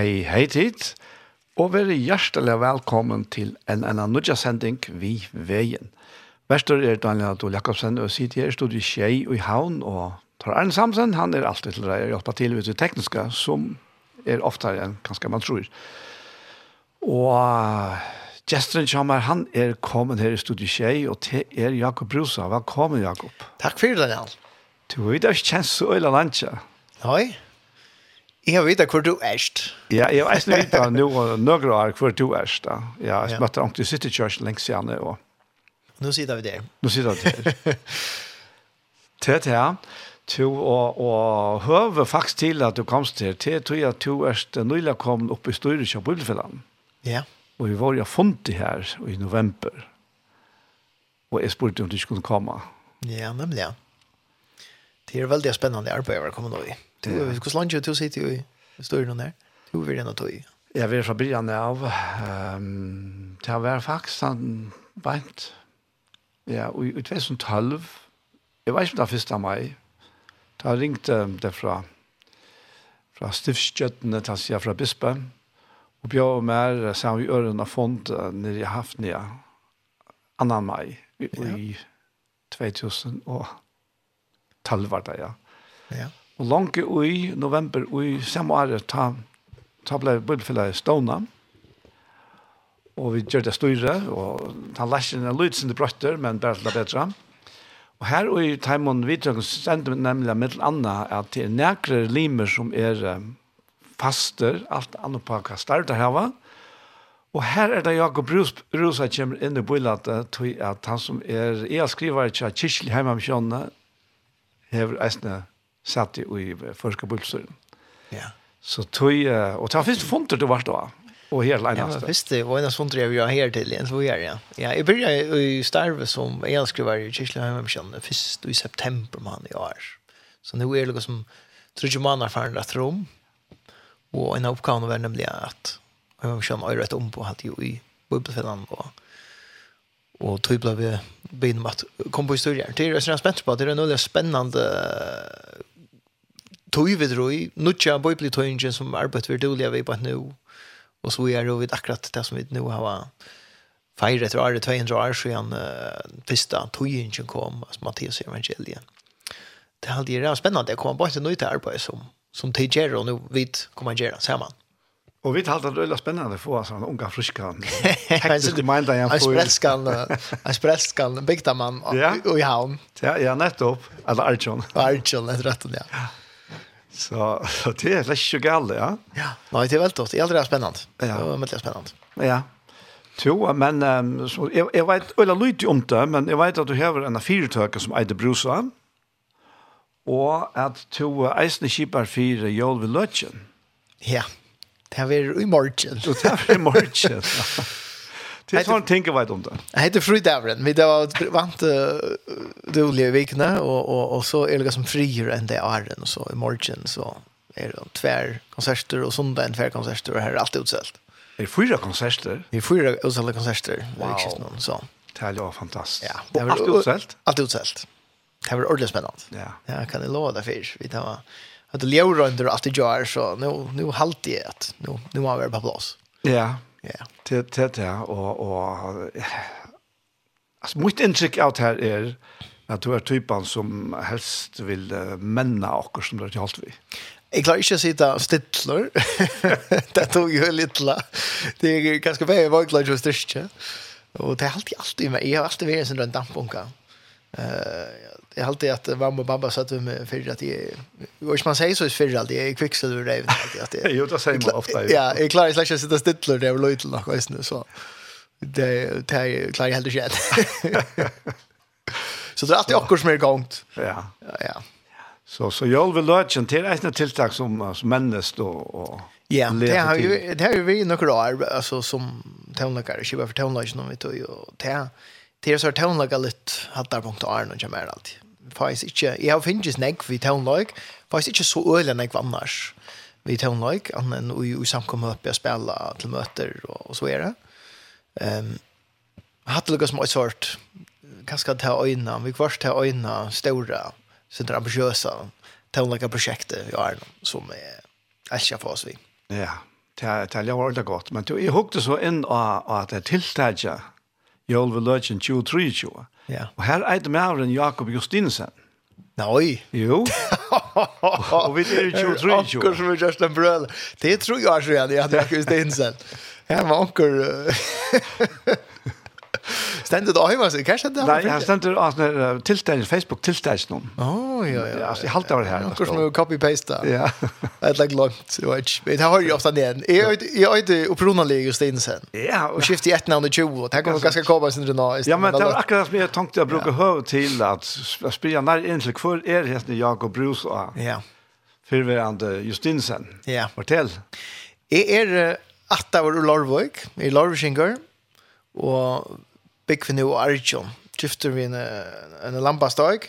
Hei, hei tid, og vær hjertelig velkommen til en annen nødja-sending vi veien. Vestor er Daniel Adol Jakobsen, og sitter her i studiet Kjei og i Havn, og tar Arne Samsen, han er alltid til å hjelpe til ved det tekniske, som er oftere enn kanskje man tror. Og Gjesteren kommer, han er kommet her i studiet Kjei, og til er Jakob Brusa. Velkommen, Jakob. Takk for det, Daniel. Du vet, det ikke kjent så øyla landtja. Nei. Nei. Jeg vet hvor du erst. Ja, jeg vet ikke noen år hvor du erst. Ja, jeg møtte ham til City Church lengst siden. Og... Nå sitter vi der. Nå sitter vi der. Til det her, to og, og høve faktisk til at du komst til, til tror jeg at du er nøylig kom opp i styret av Bibelfellan. Ja. Og vi var jo funnet her i november. Og jeg spurte om du skulle komme. Ja, nemlig. Det er veldig spennende arbeid å komme nå i. Ja. Du, hvordan långt du sitter ju i större der? Du vil gjerne ta i. Jeg vil fra början av Um, det har varit faktisk en bant. Ja, och i 2012 jeg vet ikke om det första maj. Da ringte det fra fra Stiftsgjøttene til siden fra Bispe, og bjør mer sammen vi øren av fond nere i Hafnia, annan mai, i, ja. i 2012, var det, ja. Ja. Og langt i november i samme året ta, ta ble bibelfellet stående. Og vi gjør det større, og ta læsken en lyd sin brøtter, men bare til det bedre. Og her og i Taimon Vidrøkken sender vi nemlig med til Anna at det er nækre limer som er faster, alt annet på hva starter her var. Og her er det Jakob Rus, Rusa kommer inn i bøylatet til at han som er, jeg skriver ikke at Kirsli hjemme om kjønne, hever eisne satt i förska bulsen. Ja. Så tog och ta först funter det vart då. Och helt lite Ja, visst det var en sån trev jag här till en så gör jag. Ja, jag började i Starve som elskrivare i Kirchleheim kände först i september man i år. Så nu är det liksom tror jag man har förändrat rum. Och en uppgåva var nämligen att jag känner rätt om på att ju i bubbelfällan och och tog vi begynner med att komma på historier. Det är så spännande på, det är en väldigt spännande tog vi drøy, nutja bøyblitøyngen som arbeid vi dårlig vi på nu, og så er vi akkurat det som vi nu har feir etter året 200 år siden uh, første tøyngen kom, altså Mattias evangeliet. Det er hadde vært spennende, jeg kommer bare til nøyte arbeid som, som til gjør, og nå vet kommer jeg sammen. Og vi talte det veldig spennende for oss, han unge friske Teknisk minda igjen. En sprelskan, en bygda mann, og i havn. Ja, ja, nettopp. Eller Arjun. Arjun, etter retten, ja. Så, så det är lätt och galt, ja. Ja, nej, det er veldig godt. Det är aldri spännande. Ja. Det var veldig spännande. Ja. Jo, men um, så, jag, jeg vet, eller lite om det, men jag vet att du har en fyrtöka som eier Brusa, og at du eisne kjipar fire jól ved løtjen. Ja, det er i morgen. det er i morgen, ja. Det tar en tänka vad om det. Jag heter Frydavren. Vi var vant de olika veckorna och, och, och så är det som frier än det är den. Så i morgon så är det tvär konserter och söndag en tvär konserter och här är allt utsålt. Är det fyra konserter? Det är fyra utställda konserter. Wow. Någon, så. Det här är fantastiskt. Ja, och allt utställt? Allt utsålt. Det var ordentligt spännande. Ja. Ja, kan det låta för. Vi tar att det lever under att det gör så nu, nu halter jag nu, nu har vi det på plats. Ja, Ja, det det det og og alltså mycket intryck out här er, at du er typen som helst vil menna okkur som det hållt vi. Jeg klarer ikke att sitta stittlor. det tog litt la. Det er ganske veldig jag var klar just det. Och det er alltid alltid med har alltid vært en sånn där. Eh jag alltid att mamma och pappa satt att vi med för att det går man säger så är för alltid är kvicksilver det alltid att det Jo det säger man ofta. Ja, jag klarar slash sitta stilla där och lite något visst nu så det det klarar jag helt själv. Så det är alltid också mer gångt. Ja. Ja. ja. Så så jag vill lägga till ett tilltag som som männes då och Ja, det har ju det har ju vi några år alltså som tonlager, skiva för tonlager som vi tog ju det det er så tonelaga litt hattar punkt Arne og kommer alltid. Faktisk ikke, jeg har finnes nek vi tonelag, faktisk ikke så øyelig nek annars vi tonelag, annen og i samkommet oppe og spela til møter og, og så er det. Um, hatt lukka som et sort, kanskje ta øyna, vi kvart ta øyna, stora, sånne ambisjøsa tonelag prosjektet i Arne, som er elsker for oss vi. Ja, det er, det er, det er, det er, det er, det er, det er, det er, det Jól vil løtjen 23. Ja. Og her er det maveren Jakob Justinsen. Nei. Jo. og vi er 23. Akkur som er just en brøl. Det tror jeg så gjerne, Jakob Justinsen. Jeg var akkur... Stendet du Ivars? Hva skjedde det? Nei, jeg stendet uh, tilstens, Facebook tilstens noen. Åh, ja, ja. Altså, jeg halte over det her. Akkur som du copy-paste. Ja. Det er litt langt, jeg vet ikke. Det har jeg ofte igjen. Jeg har ikke oppronalig just inn sen. Ja. Og skift i ett navn i 20. Det her kommer ganske kåpa sin rena. Ja, men det var akkurat som jeg tenkte jeg bruker høy til at spyrer nær inn til hver er hesten Jakob Brus og fyrverande Justinsen. Ja. Fortell. Jeg er at det var Lorvøk, i Lorvøkinger, og big for new origin gifter vi en, en lampastag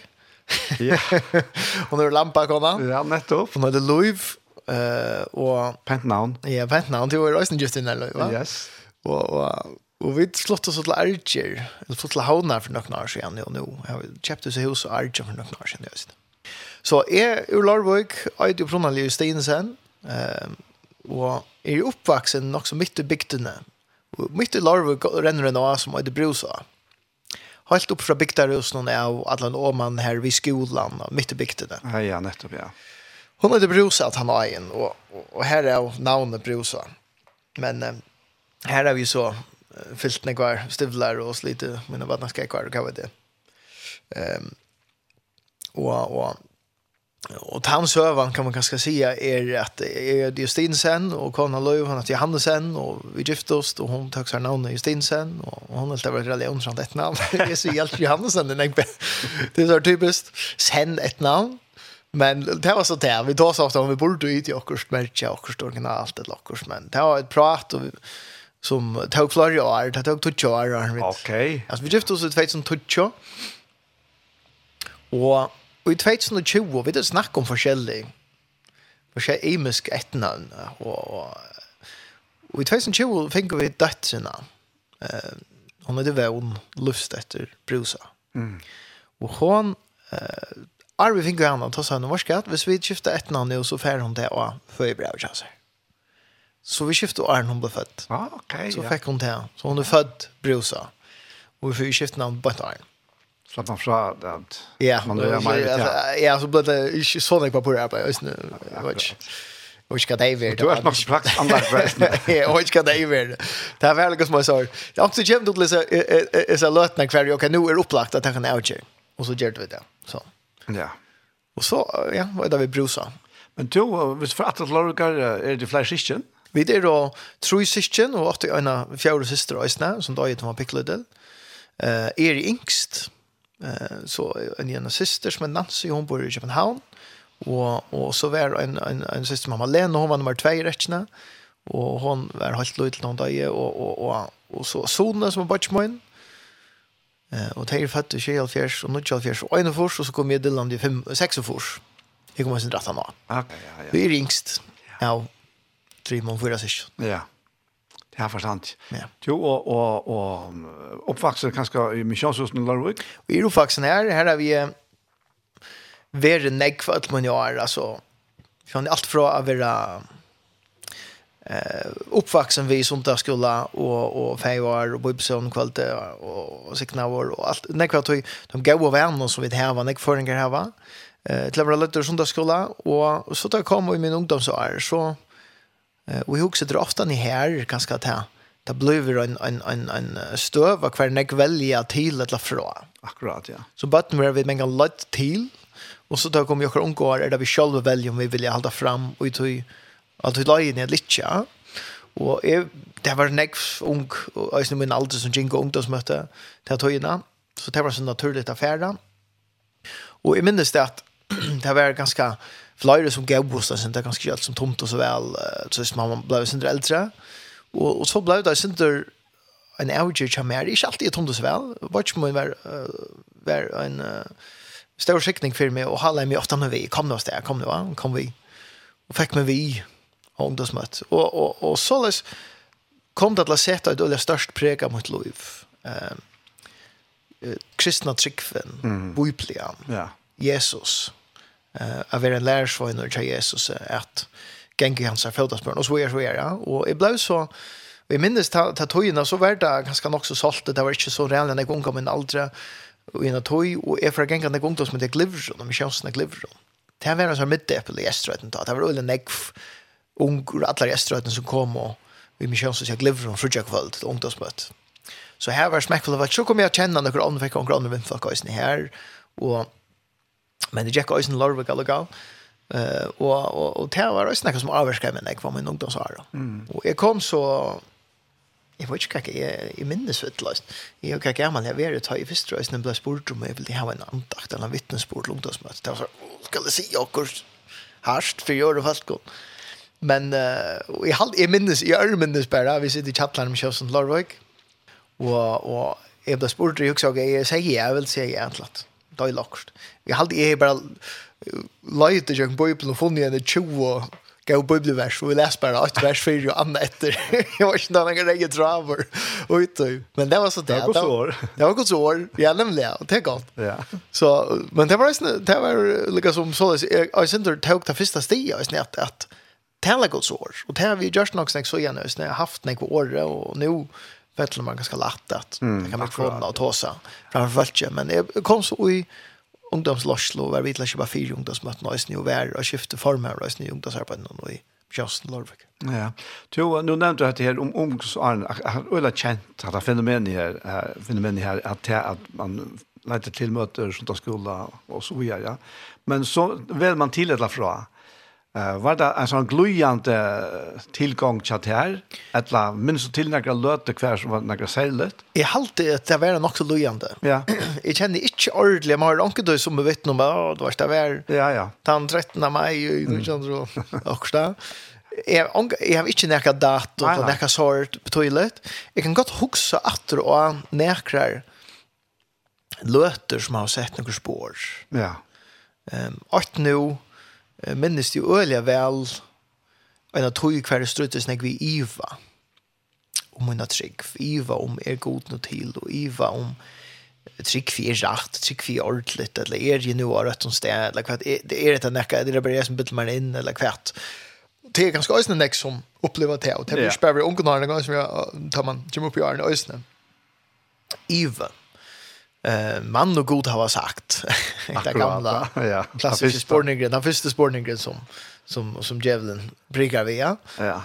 ja. Og når lampakona. ja nettopp. Og når det liv eh og pentnavn ja pentnavn det var også just in that live va? Yes. Og og Og vi slått oss til Arger, eller slått til Havna for noen år siden, og nå har vi kjøpt oss i hos Arger for noen år siden. Så jeg er Lorvøk, jeg er og Pronalje Steinsen, og er oppvaksen nok så midt i bygdene, mitt i larve renner en av som heter Brusa. Helt upp från bygdarhusen av Adlan Åman här vid skolan, mitt i bygdene. Ja, ja, nettopp, ja. Hon heter Brusa att han har en, och, och här är namnet Brusa. Men eh, här har vi så uh, fyllt när kvar stövlar och slite mina vattnaskar kvar, och vad det. Ehm um, och, och Och han sövan kan man kanske säga är att att är Justinsen och Kona Löv han att Johannesen och vi gifte oss och hon tog sig namnet Justinsen och hon har alltid varit väldigt undrande ett namn. Det är så helt Johannesen den är Det är så typiskt sen ett namn. Men det var så där vi tar så ofta om vi borde ut i Ockerst märkja, Ockerst originalt eller Ockerst men det var ett prat och vi, som tog flera år, det tog tutsch år. Okej. Okay. Alltså vi gifte oss i 2012 och Og i 2020, vi det snakk om forskjellig, forskjellig imisk etnavn, og, og, og i 2020 fikk vi dødsina. Uh, hon er det lust etter brusa. Mm. Og hon, uh, Arvi fikk henne, ta seg henne varskatt, hvis vi skifter etnavn nå, så fer hon det og bra chans. Så vi skiftet Arne hon ble født. Ah, okay, så fikk hon det. Så hon er født brusa. Og vi fikk skiftet navn på et slapp man fra det at ja, man er mer vitt. Ja, Ja, så ble det ikke sånn jeg var på det her, jeg vet ikke. Och ska det vara. Du har nok praktisk anlagt forresten. Ja, og ikke det vara. Det är väl som jag sa. Jag Det er også kjent til disse løtene hver, ok, nu är upplagt att jeg kan avgjøre. Och så gör vi det. Så. Ja. Och så, ja, var det vi brusa. Men du, hvis for at det lager, er det flere syskjen? Vi er då tre syskjen, og åtte en fjerde syster øyne, som da er til man pikler til. Er yngst, Eh, så en ena syster som är Nancy, hon bor i Köpenhamn. Och, och så var en, en, en syster mamma Lena, hon var nummer två i rätterna. Och hon var helt lojt till någon dag. Och, och, och, och så sonen som var bort. Eh, och det är i 24 och 24 och 41 och så kom jag till landet i 5, 6 och 4. Jag kommer sen rätta nå. Ja, ja, ja. Vi ringst yngst. Ja, tre mån fyra syskon. Ja. Ja, forstand. Ja. Jo, og, og, og oppvaksen kanskje i misjonshusen i Larvik? Og i oppvaksen her, her er vi vært negg for alt man gjør, altså, från allt från å være eh uppvuxen vi som där skola och och fejar och bibelson kvalitet och, och signa och allt när kvart de går och vänner som vi här var när förringar här va eh till våra lätter som där skola och så där kom i min ungdomsår så Och vi också det ofta ni här ganska att. Det blir en, en, en, en stöv och kvar jag välja till eller fra. Akkurat, ja. Så button where vi mängda lätt till. Och så då kommer jag kan omgå är vi själva väljer om vi vill hålla fram och vi att vi lägger ner lite. Ja. Og jeg, det var nek ung, og jeg min alder som gikk ungdomsmøte til tøyene, så det var så naturligt affære. Og jeg minnes det at det var ganske flere som gav bostad sin, det er ganske alt som tomt og så vel, så hvis man ble sin eldre, og, og så ble det sin der en avgjør som er, ikke alltid tomt og så vel, var ikke må være, være en uh, stor skikning for meg, og halde meg ofte når vi, kom nå sted, kom nå, kom vi, og fikk med vi, og ungdomsmøtt, og, og, og så løs, kom det til å sette et øye størst preg mot liv, eh, kristna tryggven, mm. biblian, ja. Jesus, eh av en lärsvän och till Jesus att gänga hans er födelsedagsbarn och så är så är ja. Och i blev så vi minns ta ta tojen så var det ganska nog så salt det var inte så reellt när gång kom en äldre och en toj och är för gänga när gång då som det glivr och de känns när glivr det var så mitt det på läströten då det var väl en näck ung alla läströten som kom och vi med mig känns så glivr och fruktar kväll till ungdomsmötet så här var smäckfull av att så kom jag känna några andra fick några andra vänner folk här och Men det gick också en Lorvik och Lugal. Eh och och och det var också något som avskrämde mig när jag var min ungdomsår. Mm. Och jag kom så Jeg vet ikke hva jeg i minnes vet lust. Jag gammel, jeg jag vet ta i første røysen sen ble spurt om jeg ville ha en antakt eller en vittnesbord til ungdomsmöte. Det var så skal jeg si jag kurs for å gjøre det fast. Men uh, jeg, hade jeg minnes jeg er minnes bare, vi sitter i chatten med Kjøsen Lorvik. og och jag blev sport och jeg sa jag säger jag jeg säga egentligen. Det är lockt. Mm Jag hade jeg bara lite jag kan börja på funna en 20 gå bibelvers vi läs bare 8 vers 4 og annat etter. Jeg var ikke noen grej draver. Och. Men det var så det. Det var godt år. Det var godt år. Ja, nemlig. Og Det er godt. Ja. Så men det var det var liksom så jag Jeg synes det första stiga i snett att at tala så år. Och det har vi gjort nog snäck så igen nu när jag haft några år och nu vet man ganska lätt att det kan man få något att ta sig men jag kom så i ungdomsloslo var vi til å kjøpe fire ungdomsmøtene og snu vær og skifte former og snu ungdomsarbeidene og i Kjøsten Lorvik. Ja, to, nå nevnte du at det her om ungdomsaren, jeg har øyla kjent at det fenomenet her, fenomenet her at, det at man leiter til møter sånt av skola og så videre, ja. Men så vel man til fra, Uh, var det en sånn glujande tilgang til det her? Eller minst til noen løte hver som var noen særlig? Jeg halte at det var nok så glujande. Ja. jeg kjenner ikke ordentlig, men har anker du som vi vet noe med, å, det var det var ja, ja. den 13. mai, og mm. kjenner du akkurat. Jeg, jeg har ikke nekra dato, nei, og nekra sort på toilet. Jeg kan godt huske at du og nekra løter som har sett noen spår. Ja. Um, at nå, no, minnes de øyelige vel en av tog hver struttes når vi iva om en trygg, iva om er god noe til, og iva om trygg vi er rett, trygg vi er ordentlig, eller er jeg nå av rødt om sted, eller hva, det er etter nekka, det er bare jeg som bytter meg inn, eller hva, det er ganske øyne nek som opplever det, og det er ikke bare ungen har en gang som jeg, tar man, kommer opp i årene øyne. Iva eh man och god har sagt. Det gamla ja klassiska spårningen den första spårningen som som som djävulen bryggar via ja.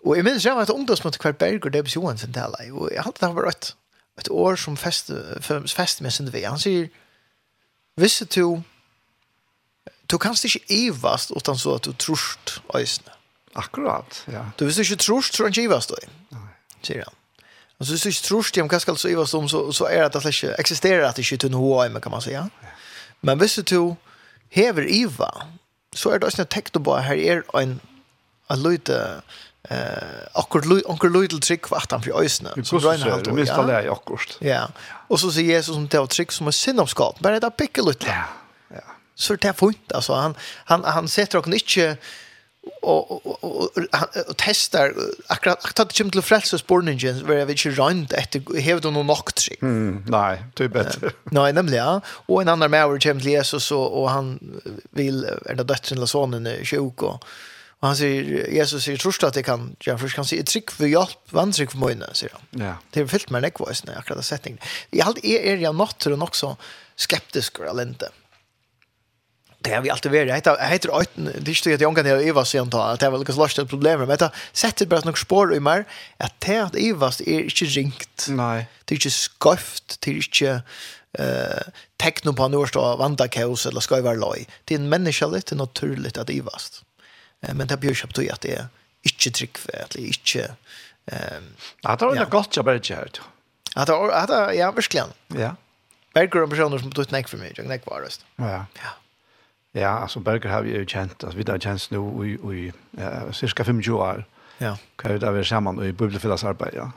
Och i minns jag att ungdomsmötet kvar Berger det blev Johansson där och jag hade det var rätt ett år som fest fest med sin vi han säger visste du du kanst inte evast utan så att du trust ösna akkurat ja. Du visste inte trust så inte evast då nej säger han Alltså det är så trust om kan ska alltså ju som så så är det att det inte existerar att det inte i HM kan man säga. Men visst du hever Iva så är det också en tekt på här är en en lite eh akkurat lui onkel lite trick vart han för ösna så rein han då minst alla i akkurat. Ja. Och så säger Jesus som tar trick som är syndskap bara det där picka lite. Ja. Ja. Så det är fint. Alltså han han han sätter också inte och och och testar akkurat att det kommer till frälsa spårningen var jag inte runt efter hävd någon nok sig. Mm, nej, det är bättre. nej, nämligen ja. Och en annan med kommer till Jesus och, och han vill är det döttern eller sonen är sjuk och, och han säger Jesus sier tror att det kan jag först kan se ett trick för hjälp vandring för mig säger han. Ja. Det är fyllt med nekvoisen akkurat sättning. Jag allt är är jag natur nok också skeptisk eller inte. Det har vi alltid varit. Det heter öten. Det är ju att jag kan det Ivas sen ta att det var lika slash ett problem men det sätter bara några spår i mer att det att Ivas är inte ringt. Nej. Det är ju det till inte eh tekno på norr står vanta kaos eller ska vara loj. Det är en människa lite naturligt att Eva. Men det blir ju att det är inte trick för att det är inte ehm att det har gått jag bara inte hört. Att att ja verkligen. Ja. Bergrum personer som tog ett näck för mig. Jag näck var det. Ja. Ja. Ja, altså Berger har vi jo kjent, altså vi har kjent nå i, i uh, cirka 25 år. Ja. Kan ju där vi sammen i Bibelfyllas arbeid, ja.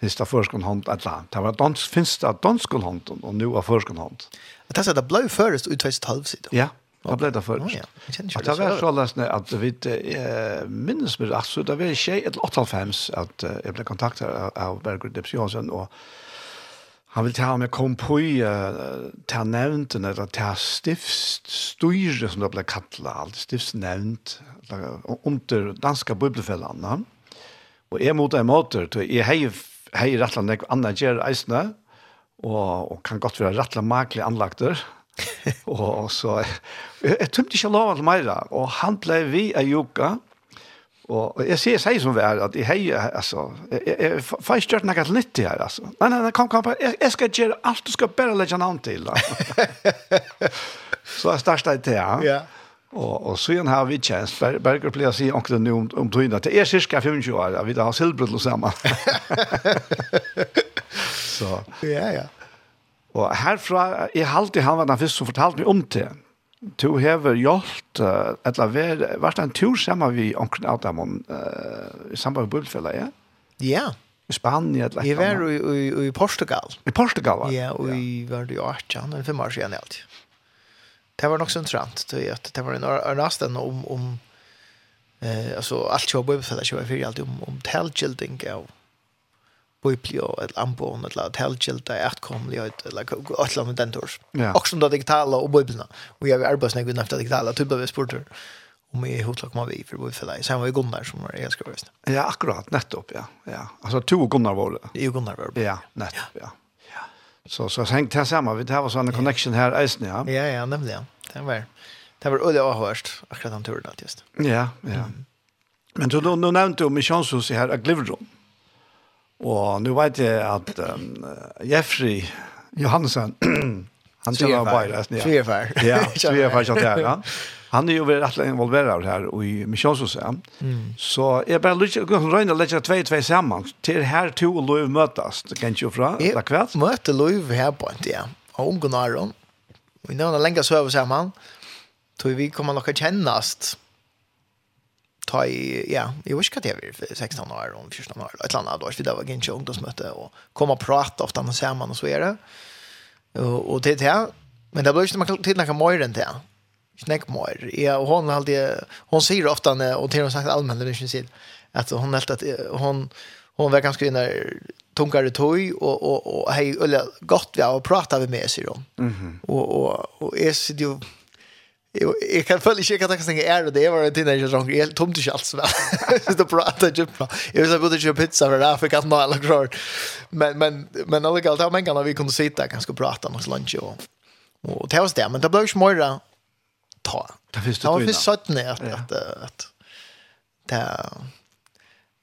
Finns det førskonhånd et eller annet. Det var dans, finns det danskonhånd och nu är förskonhånd. Det er så att det blev først ut 2012 siden. Ja, det ble det förrest. Ja, ja. Det var så løsende at vi äh, minns med, altså det var tjej, ett 8,5 att äh, jag blev kontaktad av Berger Debs Jansson och Han vil ta om jeg kom på i uh, ta nevnten, eller ta stiftstyre, som det ble kattlet, alt stiftsnevnt, under danske bøyblefellene. Og jeg mot en måte, jeg heier hei rettla nek anna gjør eisene, og, og kan godt være rettla makelig anlagter. og, og så, jeg, jeg tømte ikke lov alt meira, og han ble vi av joka, Og, og jeg sier seg som vær, at jeg hei, altså, jeg, jeg, jeg får ikke gjort noe nytt her, altså. Nei, nei, nei, kom, kom, jeg, jeg skal gjøre alt, du skal bare legge navn til. da. så jeg startet til, ja. Ja. Og, og så har vi kjent, Ber Berger pleier å si omkring nå om, om tøyene, det er cirka 25 år, vi har silbrød sammen. så. Ja, ja. Og herfra, jeg har alltid han var den første som fortalte meg om det du hever gjort, uh, etla ver vart en tur sammen vi onkel Adamon uh, i samband med bibelfella ja. Ja i Spanien etla vi var i, i, i Portugal. I Portugal va? ja og vi var det jo 18 eller 5 år siden alt det var nok så sentralt det, det var en rasten om, om eh, altså, alt som var bibelfella så var det alltid om, om tältgilding av bøyplio, et ambon, eller telgjelda, etkomlighet, eller et eller annet den tors. Ja. Også om det digitale og bøyplina. Og jeg vil arbeide snakke unnafta digitala typ av sporter om i hotlok man vi för både för dig. Sen var ju Gunnar som var jag ska rösta. Ja, akkurat, nettopp, ja. Ja. Alltså två Gunnar var det. Jo Gunnar var. Ja, nettopp, ja. ja. Så så hängt här samman. Vi det här var sån en connection här Eisen, ja. Ja, ja, nämligen. Det var det var öde avhörst akkurat han turdat just. Ja, ja. Men Men då nu nämnde du om Michonshuset här i Gliverdom. Og nu vet jeg at um, Jeffrey Johansen, han kjenner bare. Svefær. Ja, svefær kjenner jeg Ja. Han er jo veldig rettelig involveret her, i misjonshuset. Mm. Så jeg bare lukker, jeg røyner litt av tvei, tvei sammen, til her to og Løyv møtes, det kan ikke jo fra, eller kveld? Jeg møter Løyv her på en tid, og unge Naron. Vi nevner lenge søver sammen, tror vi kommer nok å kjennast, ta i, ja, jag vet ikke hva det är, 16 år, om 14 år, ett annet år, for det var ikke ungdomsmöte och komma och prata ofta med säga man och så är det. Och, och det det, men det blir ikke man kan tillnäka mer enn det. Knäck mer. Ja, och hon, alltid, hon säger ofta, och till och sagt allmänt, det är att hon helt att hon hon var ganska inne tungare toy och och och hej eller gott vi har pratat med sig då. Mhm. Mm och och och är det ju Jeg jag kan följa kika att jag tänker är det det var en när jag såg helt tomt i alls va. Så då pratade jag på. Jag jeg både köpa pizza for det, for jeg kan nå eller klar. Men men men alla galt har man kan vi kunde sitta ganska prata om lunch Og, och det var det men det ble ikke mer ta. Det finns det. Det at, sådant at, att det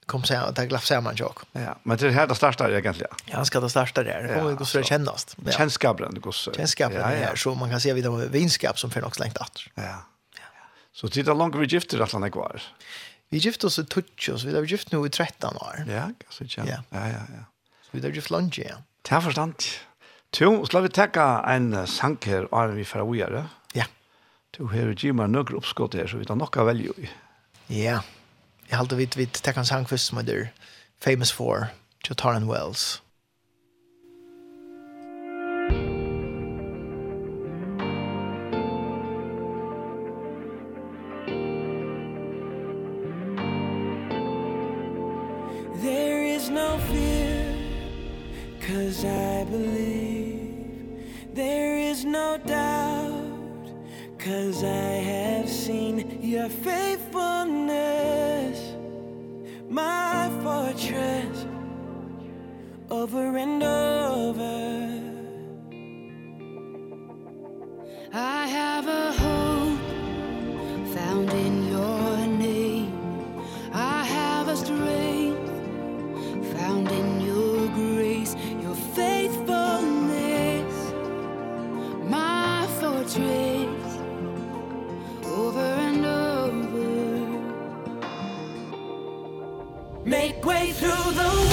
kom sen att jag glafsar man jag. Ja, men det är här det startar egentligen. Ja, han ska det starta där. Det kommer gå så kännast. Ja. Det går så. Kännskapen ja, ja. så man kan se vidare vinskap som för också längt att. Ja. ja. Så tittar långt vi gifter att han kvar. Vi gifte oss i så vi har gift nu i 13 år. Ja, så ja. Ja, ja, ja. Så vi har gift lunch, ja. Det förstand. Tu, ska vi ta en sank här och vi får göra. Ja. Tu har ju mig några uppskott här så vi tar några välja i. Ja. Jag hade vid vid Tekan Sankvist som är famous for Jotaran Wells. There is no fear cuz I believe there is no doubt Cause I have seen your faithfulness My fortress Over and over. I have a hope Found in your name. I have a strength Found in Make way through the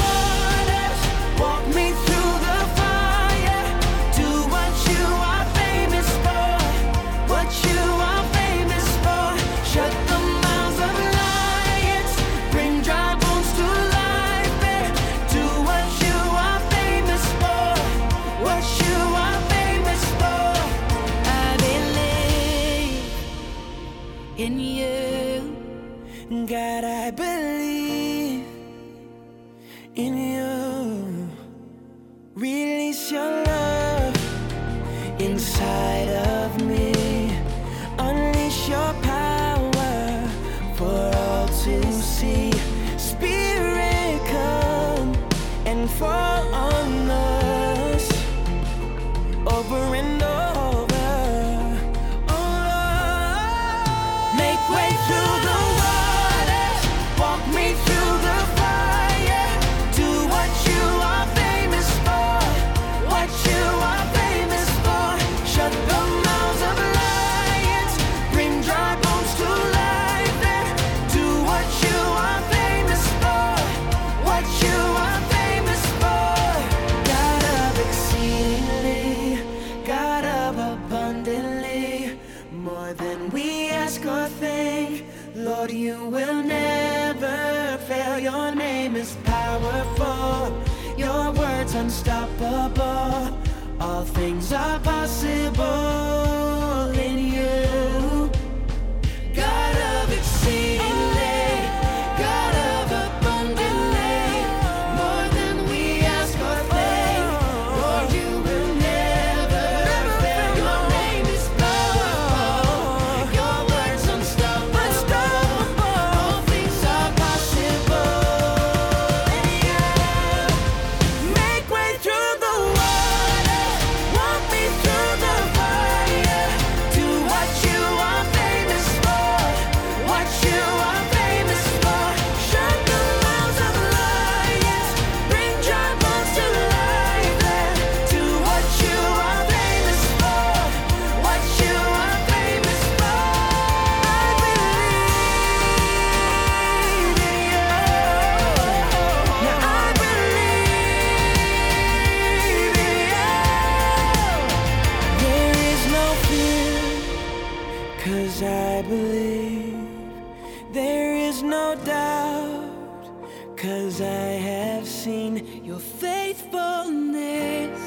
Cause I have seen your faithfulness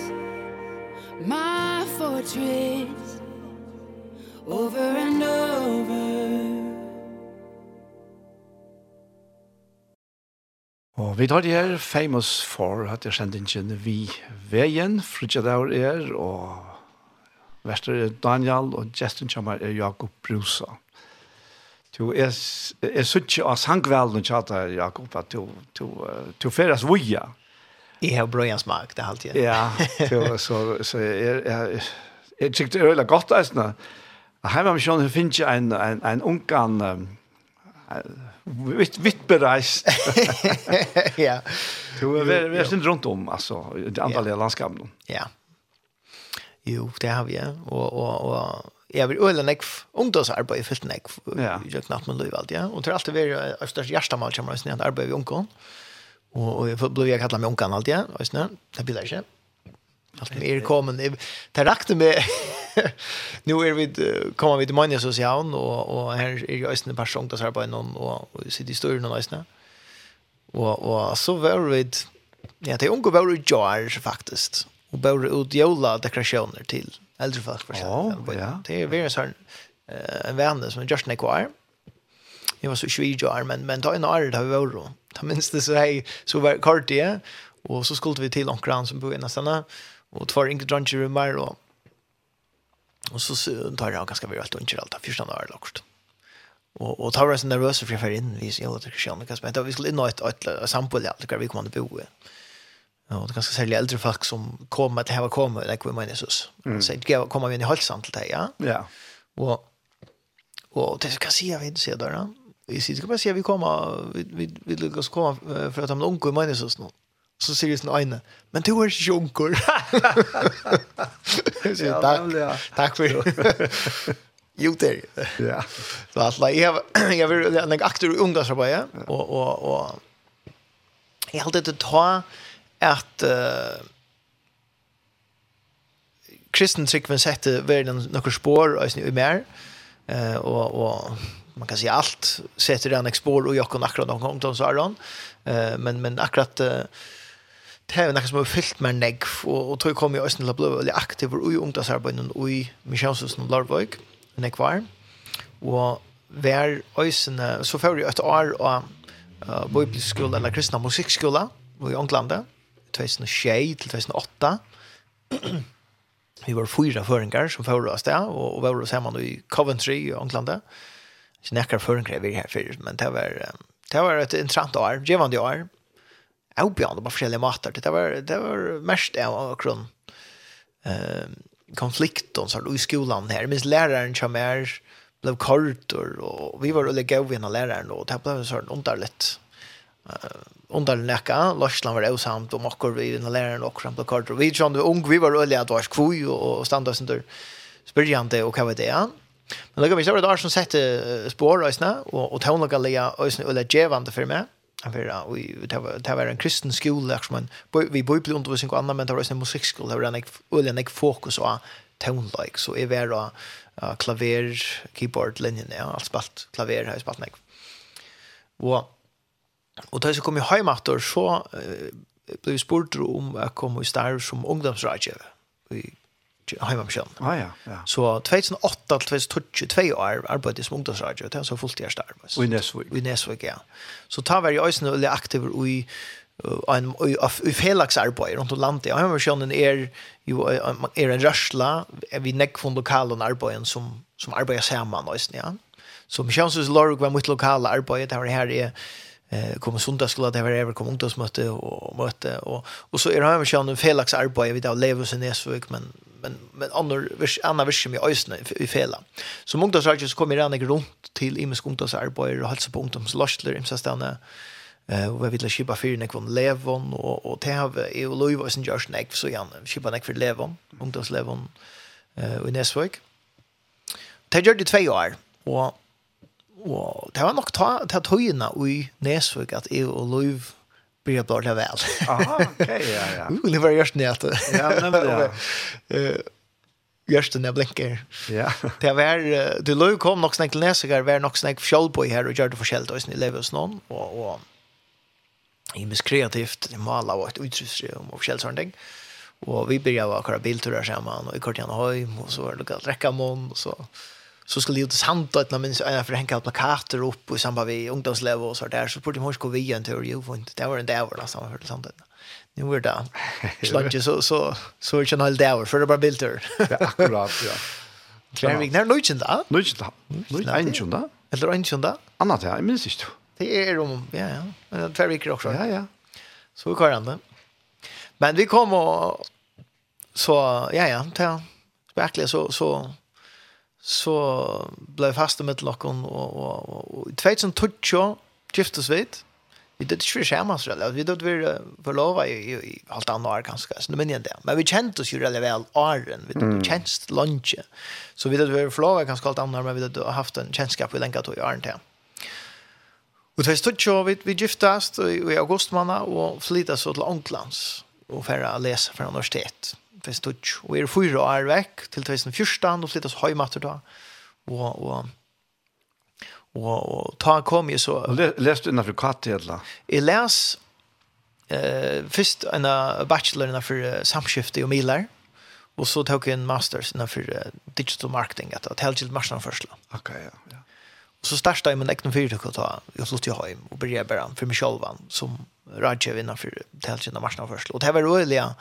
My fortress Over and over. Og vi tar det her Famous for at jeg kjente ikke vi veien Fridtjadaur er og Vester er Daniel og Justin kommer er Jakob Brusa. Du er er sucht av sangvald och chatta Jakob at du du du färdas voja. I har bröjans mark det alltid. Ja, så så så är är tyckt det är gott alltså. Nah. Hemma har schon finns ein ein ein ungarn vitt vitt bereist. ja. Du er vi er sind rundt om alltså det andre ja. landskapen. Ja. Jo, det har vi ja. og og och jeg vil ölen nekv ungdomsarbeid fyllt nek jag knapt med liv alt, ja. Och det har alltid varit östas hjärta mal som man snänd arbete i ungdom. Og och jag blev jag kallad med ungdom alt, ja och snä det blir ikke. inte allt mer kommer det rakte med nu er vi kommer vi til Magnus och og, og her er jo ju ösnen person ungdomsarbeid, og, og och sitter i stolen och ösnen Og, og så var vi ja det er unge var ju jar faktisk, og bare ut jola dekorationer till Äldre folk för sig. Det är väldigt sån en vän som just när kvar. Jag var så 20 år men men då en år där vi var då. Ta minst det så här så var kort det och så skulle vi till onkran som bor i nästan och två inte drunch i mer då. Och så tar jag ganska väl allt och inte allt första året också. Och och tar var så nervös för jag för in vi ser det kan jag kan spela. Vi skulle in något ett sambo där vi kommer att bo. Och det ganska sälja äldre folk som kommer att ha kommit, det kommer man Jesus. Så det kommer vi in i halsen till ja. Ja. Och och det ska se vi inte ser där. Vi sitter ska bara se vi kommer vi vi vi lyckas komma för att han onkel man Jesus nu. Så ser det en ene. Men du är junker. Så tack. Tack för. Jo det. Ja. Så att jag jag vill en aktor ungdomsarbete och och och jag hade det ta att uh, kristen tryggven sette världen några spår och i mer eh och och man kan säga allt sätter den spår och jag kan akkurat någon gång så Aron eh men men akkurat uh, det er noe som har fyllt med negg, og, og tog kom jeg også til å bli veldig aktiv i ungdomsarbeidet og i misjonshusen og Larvøk, negg var. Og hver øysene, så får jeg et år av uh, bibelskole eller kristne musikkskole i Ånglandet, 2006 til 2008. vi var fyra föringar som förra oss där och, och var oss hemma i Coventry i England. Så näkar föringar vi här för men det var det var ett intressant år, givande år. Objande på forskjellige matar. Det var det var mest av kron eh konflikten så i skolan här. Minns läraren som är blev kort och vi var och lägga över en läraren och det blev så underligt under näka Larsland var osamt och mockor vi den läraren och krampla kort vi tjän du ung vi var öliga att vars kvoj och standa sen där spyrjande och vad det är men det kan vi säga där som sätter spår och och tonlaga lea ösn öliga gevande för mig Jag vet att vi det var en kristen skola som man vi bor på undervisning och andra men det var en musikskola där jag öliga nek fokus och like så är det då klaver keyboard linjen ja allt spalt klaver har spalt mig. och Og da jeg kom i heimater, så uh, ble vi spurt om jeg kom i stær som ungdomsrådgjøve i heimamkjønn. Ah, ja, ja. Så 2008 til 2022 år arbeidet som ungdomsrådgjøve, det er så fullt gjørst arbeid. Og i Nesvik. I Nesvik, ja. Så ta var jeg også veldig aktiv i en i felagsarbeid rundt om landet. Og heimamkjønnen er jo er en rørsla, vi nekk von lokalen arbeid som, som arbeider sammen, også, ja. Så Mkjønnsens Lorg var mitt lokale arbeid, det var her er eh kommer söndagsskola det var över kom ungdomsmöte och möte och och så är det här med en Felix arbete vid av Levos i Nesvik men men men annor vis annan vis som i ösna i Fela. Så ungdomsrörelsen så kommer redan runt till Imes ungdomsarbete och hälsa på ungdomslastler i Sastana eh och vi vill skipa för när från Levon och och det har ju Louis och Josh Neck så igen skipa Neck för Levon ungdomslevon eh i Nesvik. Det gjorde det två år och og det var nok ta, ta tøyene i Nesvøk at jeg og Løyv blir blå det vel. Aha, ok, ja, ja. Uh, det var gjørst ned. Ja, men det, ja. Gjørst ned blinker. Ja. Det var, du Løyv kom nok snakk til Nesvøk, det var nok snakk fjallbøy her og gjør det forskjellig, og jeg lever hos noen, og, og i mest kreativt, i maler og et utrustri om forskjellig sånne ting. Og vi begynte å kjøre bilturer sammen, og i kort igjen høy, og så var det lukket rekkamån, og så... Og så skulle det sant att när minns jag för hänga upp plakater upp i samband med ungdomslev och så där så borde man ju gå via en tur ju för det var en där var så hörde sant det. Nu är det. Slange så så så är det en hel där för det bara bilder. Ja akkurat ja. Kan vi när lunchen då? Lunchen då. Lunchen då. Eller lunchen då? Annat ja, minns inte. Det är om ja ja, men det är veckor också. Ja ja. Så vi kör ändå. Men vi kom och så ja ja, ta verkligen så så så ble jeg fast i mitt lokken, og, og, og, og i 2012 giftes vi ut. Vi dødde ikke vi skjema det vi dødde vi forlova i, i, i halvt annet år ganske, så det minner jeg det. Men vi kjente oss jo veldig vel åren, vi dødde mm. kjent. Så vi dødde vi forlova i ganske halvt annet år, men vi dødde haft en kjennskap i lenge tog i åren til. Og det stod jo, vi, vi giftast i, i august måned, og flyttet så til Ånglands, og for å lese fra universitet. 2012. Og er fyra år vekk til 2014, og flyttas høymatter da. Og, og, og, og ta kom jeg så... Le, lest du innenfor kattedla? Jeg les eh, først en bachelor innenfor uh, samskifte og miler, og så tok jeg en masters innenfor uh, digital marketing, etter at helgilt marsjonførsla. Ok, ja, ja. Og så startet jeg min egen fyrtøk å ta, jeg flyttet jo hjem og började bare for meg selv, som radjøvinner for helgilt marsjonførsla. Og det var rolig, ja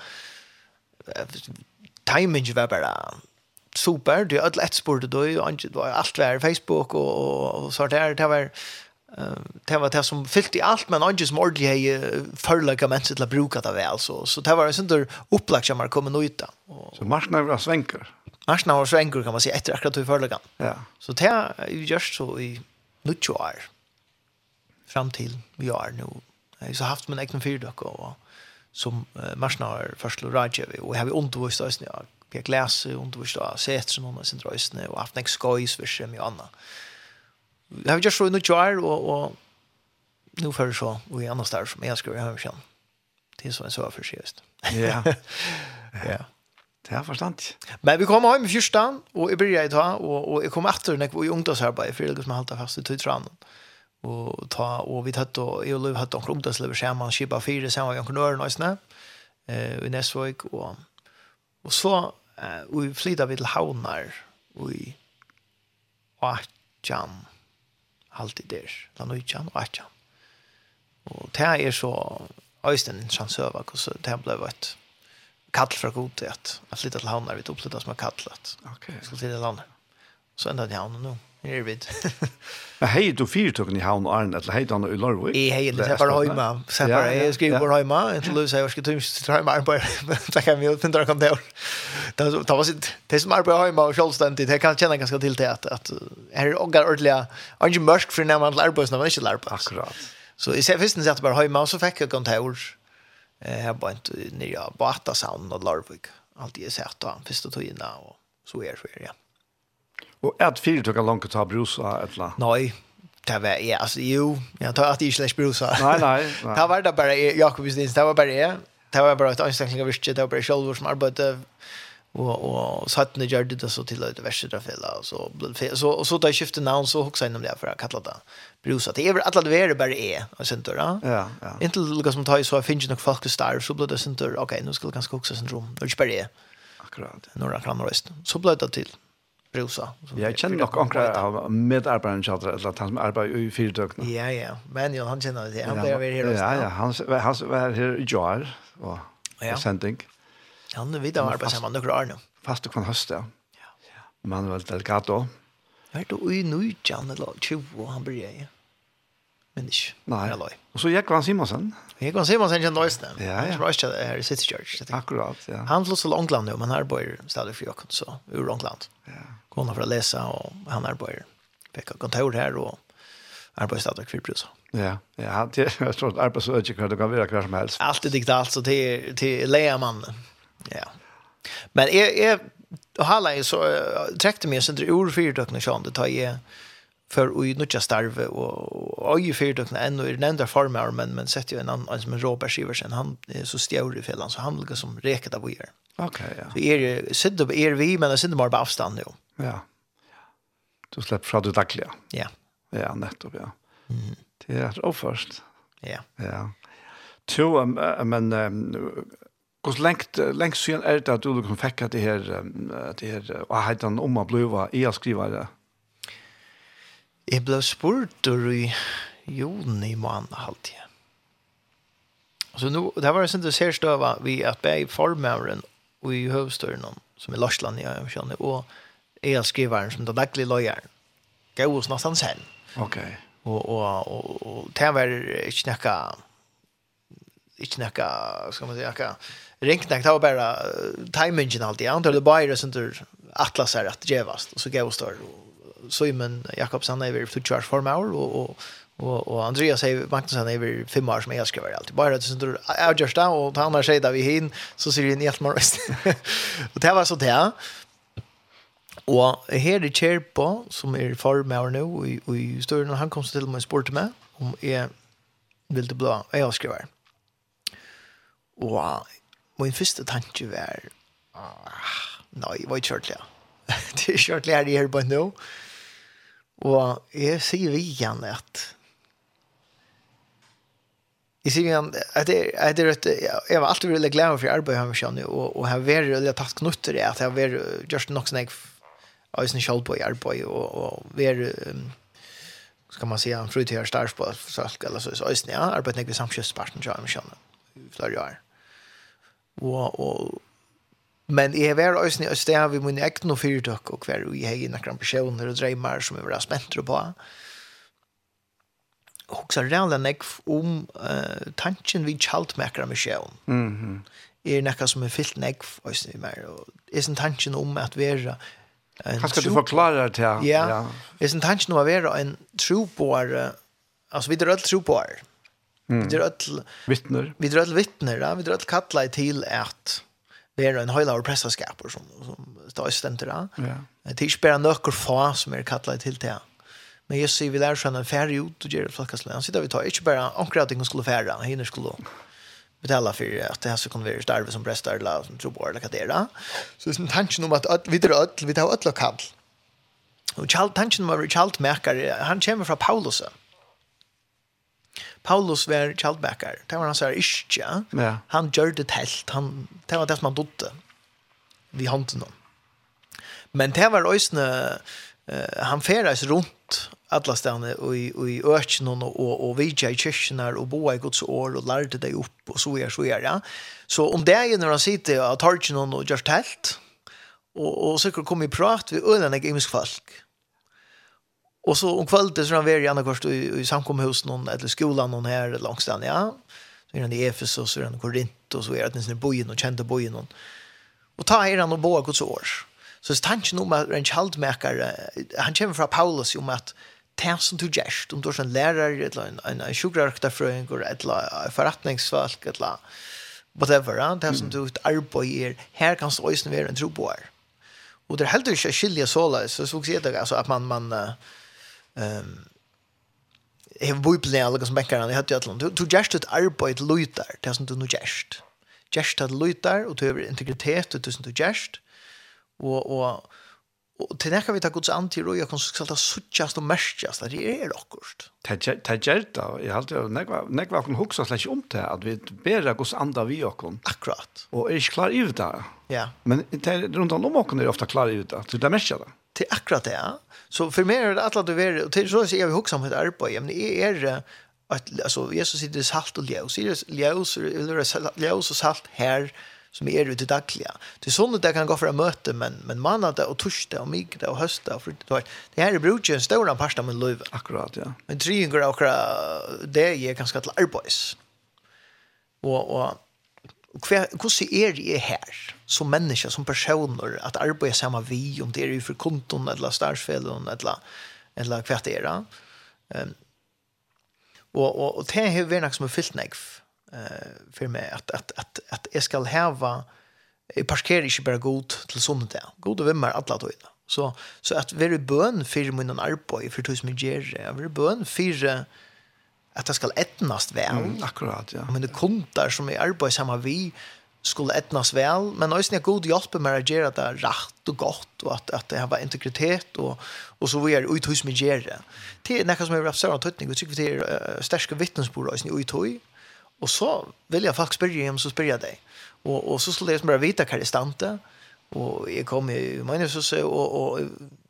timing var bara super. Det är lätt spår det då och allt var Facebook och och, och så där det var det var det som fyllt i allt men inte som ordentligt hej förlaga människor till att bruka det väl så så det var en sån där upplagt som har kommit ut Så marknaden var svänkar. Marsna var svänker kan man säga efter akkurat hur förlaga. Ja. Så det är ju just så i nutjoar fram till vi är nu. Jag har haft min egen fyrdock och som uh, marsnar först och Rajev och har vi undervist oss när jag läser undervist och sett som någon sin drösne och haft nästa skojs vid sig med Anna. Har just så nu jar och och nu för så och i andra där som jag skulle ha känt. Det är så en så förskist. Ja. ja. Det har forstand. Men vi kommer hem i första och i börjar ta og, og jeg kommer etter åter när i ungdomsarbeid for det som håller fast i tøytranen og ta og vi hade och jag lov hatt omkring det så skärman skipa fire sen var jag kunde göra nästan eh i Näsvik og og så och vi flyttade vi til Havnar och i Atjan alltid där la nu Atjan och Atjan och det är så Øystein Chansøva, så det ble et kall fra godhet. Jeg flyttet til Havnar vi tog flyttet som er kallet. Okay. Så flyttet til landet Så enda til havner nå. Her vid. Hei, du fyrt tokken i havn og Arne, eller hei du han i Lorvik? Jeg hei, det er bare høyma. Så bare, jeg skriver bare høyma, etter løs jeg skal tøyme til høyma arbeid, men det kan vi jo finne dere om det. Det var sitt, det som arbeid høyma og kjølstendig, det kan kjenne ganske til til at, at her er ångar ordelig, ikke mørk for når man arbeids, når man ikke arbeids. Akkurat. Så i ser først sett bare høyma, og så fikk jeg kontor her på en nye Batasavn og Lorvik. Alt jeg sett da, første togene, og så er det, ja. Och ett fyra langt långt ta brusa et eller? annet? Nei, Det var jeg, altså jo, jeg tar att det är slash brusa. Nei, nei. nei. det var det bare jeg, Jakob Justins, det var bare jeg. Det var bare et ansträngning av virke, det var bare selv som arbeidde. Og, og så hade ni det så til det värsta där fel och så så och så där skifte namn så jeg innom det for å kalle det brusa det er vel alla det er bare jeg, og sen då ja ja inte Lucas som tar så finns nok folk starv, så ble det sen då okej nu ska det ganska också syndrom det er ikke bare jeg. akkurat Når jeg kan röst så ble det til brusa. Jag känner nog några av medarbetarna jag eller att han som arbetar i fyrdökna. Ja, ja. Men jo, han känner det. Han blir väl här. Ja, ja. Han han var här i Jar och ja. sending. Han nu vidare arbetar samman några år nu. Fast du kan hösta. Ja. Manuel Delgado. Är du i nu Jan eller 20 han blir jag. Men ikke. inte. Nej. Og så Jakob Simonsen. Jakob Simonsen känner Neustad. Ja, ja. Han tror röstade här i City Church. Akkurat, ja. Han flyttade til Ångland nu, men här bor stadig for Jakob, så ur Ångland. Ja hon har att läsa och han arbetar vecka kontor här och arbetsstad och kvittbrus. Ja, ja, det tror så att arbetsöke kan det kan vara kvar som helst. Allt är digitalt så till till Leman. Ja. Men är är och halla är så träckte mig så det ord för dökna sjön det tar jag för oj nutja starve och oj för dökna ännu i den där formen men men sätter ju en annan som en Robert Siversen han är så stjäl i fällan så han ligger som reket av er. Okej, okay, ja. Så är det sitter är vi men det sitter bara på avstånd nu. Ja. Du släpp fra det dagliga. Ja. Ja, nettopp, ja. Mm. Det är er först. Ja. Ja. To, um, men um, hur lengt, längst syn er det at du kan fikk det her, det her, og heitan om å bliva i å skriva det? Jeg ble spurt i juni måned halvtid. Så nu, det var sånt det ser støva vi at vi i formøren og i høvstøren som i Larsland, i jeg och og er skrivaren som den daglige løyeren. Gå hos nesten selv. Ok. Og, og, og, og det var ikke noe, ikke noe, skal man si, noe, ringnek, det var bare timingen alltid. Jeg antar det bare som du atlas er at djevast, og så gav oss der. Simon Jakobsen er i 20 års form og, og, Og, og Andreas er, Magnussen er over 5 år som jeg skriver alltid. Bare at du synes, jeg gjør det, og han har sett det vi hin, så sier han hjelp meg og det var så det. Og her er Kjerpo, som er far med nå, og i, i støren, han kom til meg og spurte meg om jeg ville bli av jeg skriver. Og min første tanke var, ah, nei, jeg var ikke kjørt lær. det er kjørt her i her på nå. Og jeg sier vi igjen at, Jeg sier igjen, at det at det er et, jeg var alltid veldig glad for arbeidet her med kjønne, og, og jeg har vært veldig tatt knutter i at jeg har vært gjort nok sånn eisen själv på arbeid, og, og ver ska man säga en frutör stark på sak eller så så eisen ja arbetar med vid samkjösparten så jag känner flera år. Och och men i hver eisen i stedet vi min egen og fyrtøk og hver vi har innan personer og dreimer som vi var spenter på också redan nek om uh, tanken vi kalt märker med sjön. Mhm. Er näka som er fyllt nek och så mer och är sen tanken om at vara Kanskje du forklarer det, ja. Ja, hvis en tanken om å være en troboare, altså vi drar alle troboare, Mm. Vi drar all vittner. Vi drar all vittner, ja. vi drar all kalla till til at vi er en høyla av prestaskaper som, som står i stemt ja. Ja. Det er ikke bare nøkker få som er kalla till til det. Men jeg sier vi lærer sånn en færre ut og gjør det flakkasløy. Han sitter vi tar ikke bare omkring at ingen skulle færre, hinner skulle betala för att det här ska kunna vara starva som prästar eller som tror på eller vad det kadera. Så det är tanken om att vi drar öll, vi tar öll och kall. Och Charles tanken om att Charles märker han kommer från Paulus. Paulus var Charles Becker. Det var han så här ischja. ja. Han gjorde det helt. Han det var det som han dotte. Vi handen om. Men det var ösne uh, han färdas runt alla stanna och i och i och och vidja i kyrkorna och boa i Guds år och lärde dig upp och så är så är ja. Så om det är när de sitter att någon och gör tält och och så kommer i prat vi ölen jag imisk folk. Och så om kvällen så var gärna annars i, i samkomhus någon eller skolan någon här långstan ja. Så är han i Efesos så är det Korint och så är det i bojen och kände bojen någon. Och ta er han och boa Guds år. Så tanken om att en kjaldmäkare, han kommer från Paulus om att det som du gjerst, om du er en lærer, eller en, en, en sjukrarkterfrøyngur, eller en forretningsfolk, eller whatever, ja? det som du arbeider, her kan du også være en troboer. Og det er heller ikke skilje såleis, så skal jeg si det, altså, at man, man uh, um, jeg har bøyblin alle som bekker han, jeg hadde jo et Du, du gjerst et arbeid løytar, det som du nå gjerst. Gjerst et løytar, og du har integritet, det som du gjerst, og, og Och till näka vi tar Guds an kan roja konsulta suttjast och märkjast att det är akkurat. Det gör det. jeg har alltid nekva kan huxa slags om det at vi ber Guds anda vi och. Akkurat. Og er ikke klar i det. Ja. Men rundt om och er ofta klar i det. Så det märkjar det. Det är akkurat det. Så för mig är det at du vet och till så er vi huxa om ett arbete. Men det är att alltså Jesus sitter salt och ljus. Ljus och salt här som är ute dagliga. Det är sånt där kan gå för att möte men men manade och torsdag och middag och hösta för det det här är brukar en stor pasta med löv. Akkurat ja. Men tre går och det är ganska till arbets. Och och och hur ser er det här som människa som personer att arbeta samma vi om det är ju för konton eller starsfällen eller eller kvartera. Ehm och och och det är ju som är fyllt nägg eh för mig att att att att jag skall häva jag parkerar inte bara god till sånt där. God och vemmar alla då inne. Så så att vi är bön för min och arbete för tusen med ger. Vi är bön för att det skall ettnast väl. Mm, akkurat, ja. Men det kontar som är arbete samma vi skulle etnas väl, men också när god hjälp med att göra det rätt och gott och att att det har integritet och och så vidare ut hus med ger. Det är något som är absolut tydligt, och tycker vi det är starka vittnesbörd i utoj Och så vill jag faktiskt börja hem så spyr jag dig. Och och så skulle jag bara veta vad det stante och jag kommer ju men så så och och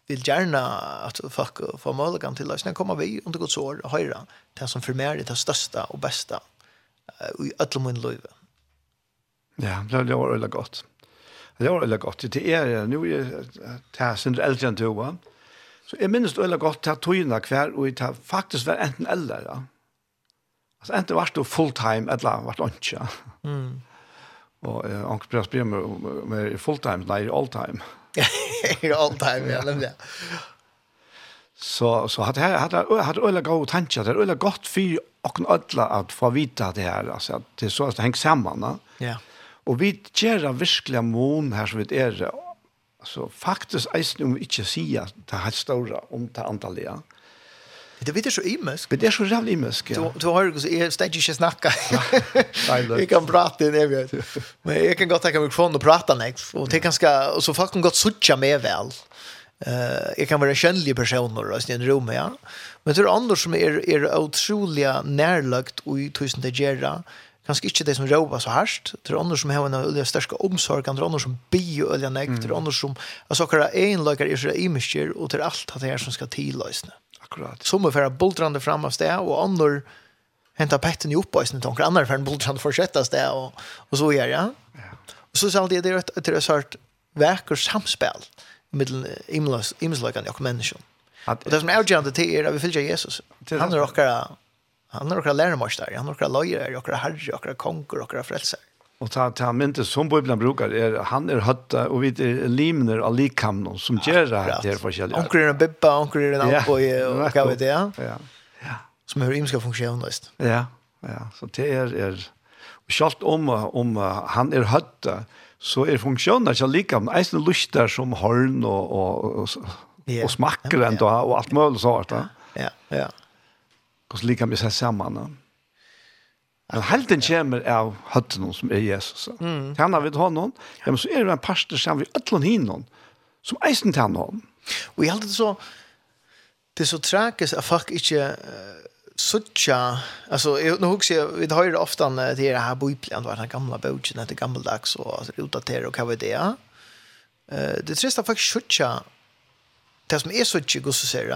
vill gärna att fuck få möjligheten till att komma vi under Guds år och höra det som för det, är det största och bästa i alla min liv. Ja, det var väldigt gott. Det var väldigt gott. Det er, nu är det här sin äldre än du. Så jag minns det väldigt gott att tog in kvar och det faktiskt var enten eller. Ja Så enten var det fulltime, eller var det ikke. Ja. Mm. Og eh, han prøvde å spørre meg om jeg er fulltime, nei, alltime. alltime, ja, nemlig. Så, så hadde jeg hadde, hadde øyla gode tanker, det er øyla godt for åkken ødla at få vite det her, altså, at det er så at det henger sammen. Ja. Yeah. Og vi gjør virkelig mån her som vi er, altså, faktisk eisen om vi ikke sier det helt store om det antallet, ja. Det vet så imesk. Det är så jävla imesk. Du du har ju så är ständ ju snacka. Jag kan prata det jag. Men jag kan gå ta mikrofon och prata next och det kanske och så kan gott sucha med väl. Eh jag kan vara kändlig personer i en rum ja. Men det är andra som är är otroliga närlagt och i tusen det gera. Kanske inte det som råvar så härst. Det är andra som har en öliga största omsorg. Det är andra som bio öliga näkt. Det är andra som alltså kara en egenlökar är så imesker och det är allt det här som ska tillösna. Mm. Akkurat. Som är för bultrande fram av sted, och andra hämtar petten i uppböjsen tankar. Andra för en bultrande fortsätta sted, och, och så gör jag. Ja. Och så sa det det är ett, ett, ett, verk och samspel mellan imlas imslagan och människan. Och det som är avgörande till er är att vi följer Jesus. Han är åkara han är åkara lärmorstare, han är åkara lojare, åkara herre, åkara konger, åkara frälsare. Og ta ta mynte som Bibelen brukar er han er høtta og vi er limner av likamnon som gjør det här till forskjelliga. Onkel är en bibba, onkel är en apoi och vad vet jag. Ja. Ja. Som hur imska funktion näst. Ja. Ja, så det er, är skalt om om han er høtta, så er funksjonen ikke lika med en lust som horn og, og, och, og smakker smacker ändå och allt möjligt så vart. Ja. Ja. Ja. Kus lika med sig samman. Ja. Men helten kommer av høtten som er Jesus. Mm. Tjener vi til vi honom, ja, men så er det en pastor som vi øtlen hinnom, som eisen til han honom. Og jeg helten så, det er så tragisk at folk ikke uh, suttja, altså, jeg, nå husker jeg, vi hører ofte an uh, det her bøyplen, det var den gamle bøyplen, det gammeldags, og altså, utdater, og hva var det, ja? Uh, det er at folk suttja, det som er suttja, gos og ser,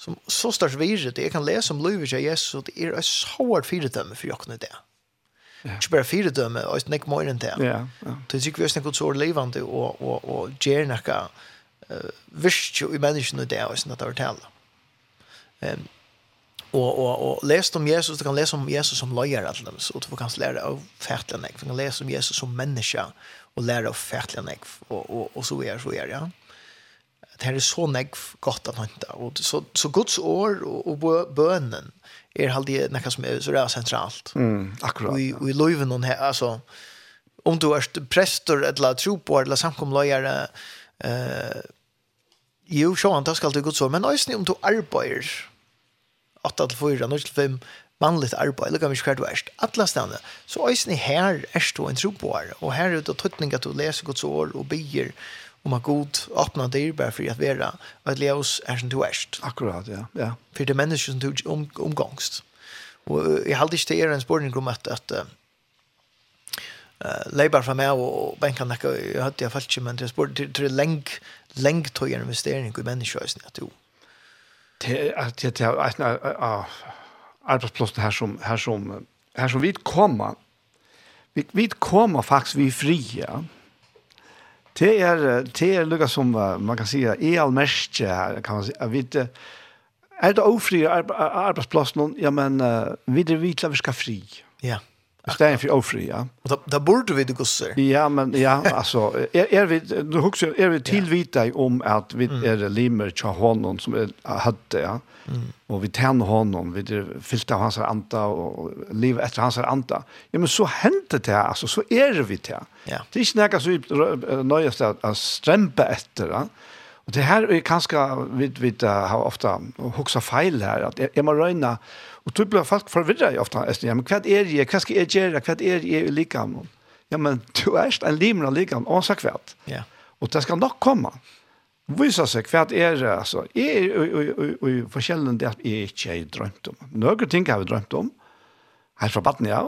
som så størst virret, jeg kan lese om livet av Jesus, og det er et sårt fyredømme for jokkene det. Ikke bare fyredømme, og det nek mer enn det. Ja, ja. Det er sikkert vi er noe så levende, og, og, og gjør noe uh, virst jo i menneskene det, og sånn att det Ehm och Um, og, og, og lest om Jesus, du kan lese om Jesus som løyer til dem, så du kan lære av fætlene, du kan lese om Jesus som menneske, og lære av fætlene, og, og, og så er så er, det, Ja det her er så negv godt at hanta. Og så, så Guds år og, og bønen er alltid nekka som er, så det er sentralt. Mm, akkurat. Og i, og i loven hon her, altså, om du er prester eller tro på eller samkomløyere, eh, jo, så det skal du Guds år, men også om du arbeider 8 til 4, 9 til 5, vanligt arbeid, eller gammel skjert verst, alle stedene. Så øyne her er du en tro tropår, og her er det tøtning at du leser Guds år og byer, om man god öppna dig bara för att vara att Leos är som du är. Akkurat, ja. ja. För det människor som du om, omgångst. Och jag hade inte er en spårning om att, att uh, leibar fra meg og benkan nekka, jeg hadde jeg falt ikke, men det spør, det er leng, leng tog investering i mennesker, at jo. Det er, det er, det er, arbetsplatsen her som, her som, her som vi kommer, vi, vi kommer faktisk vi fria, Det er, det er lukka som man kan säga är allmest kan man säga vet är det ofri arbetsplats någon ja men vidare vitla vi ska fri. Ja. Stein för ofri, ja. då då borde vi det gosser. Ja, men ja, alltså är, är vi du huxar är vi tillvita om att vi mm. är limmer tja honom som är, hade, ja. Mm. Och vi tän honom, vi det fyllde hans anta och liv efter hans anta. Ja, men så hände det alltså så är vi det. Ja. Det är inte något så nöjast att, att strämpa efter, ja. Och det här är ganska, vi, vi har ofta huxar fel här, att är, är man röjna Og då blir folk forvirra i ofta. Ja, men hva er jeg? Hva skal jeg gjøre? Hva er jeg i likam? Ja, men du er en limer av likam, og så hva. Ja. Og det skal nok komme. Visa seg hva er det, altså. Jeg er i forskjellen det at jeg ikke har drømt om. Noen ting har vi drømt om. Her fra Batten, ja.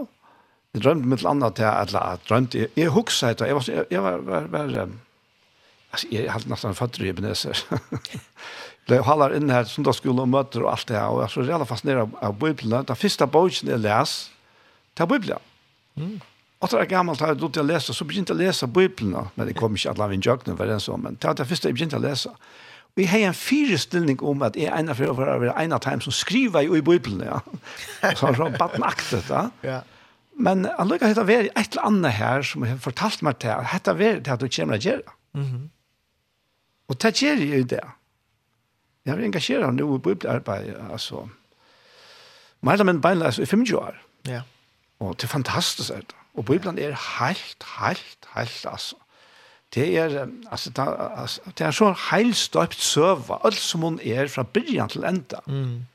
Jeg drømte mitt et annet til at jeg drømte. Jeg huksa etter, jeg var, jeg var, var, var, var, var, var, var, var, var, var, var, var, Det holder inne her, sundagsskolen og møter og alt det her, og jeg er så reelt fascineret av Bibelen. Den første boken jeg leser, det er Bibelen. Mm. Og det er gammelt har jeg lov til å lese, så begynte jeg å lese Bibelen, men det kom ikke alle av en jøkken, var det så. men det var det første jeg begynte å lese. Og jeg har en fyrestilling om at jeg er en av for å være en av dem som skriver i Bibelen, ja. Så han har bare maktet, da. Ja. Men jeg lukker at det var et eller annet her som har fortalt meg til, at det var det du kommer å gjøre. Mm -hmm. Og det gjør jeg jo det. Jeg har engasjeret nå i bibelarbeid, altså. Mer eller mindre beinleis i 25 år. Ja. Og det er fantastisk, er det. Og Bibelen er helt, helt, helt, altså. Det er, altså, det er, altså, det er så heilstøpt søva, alt som hun er fra byrjan til enda. Mm.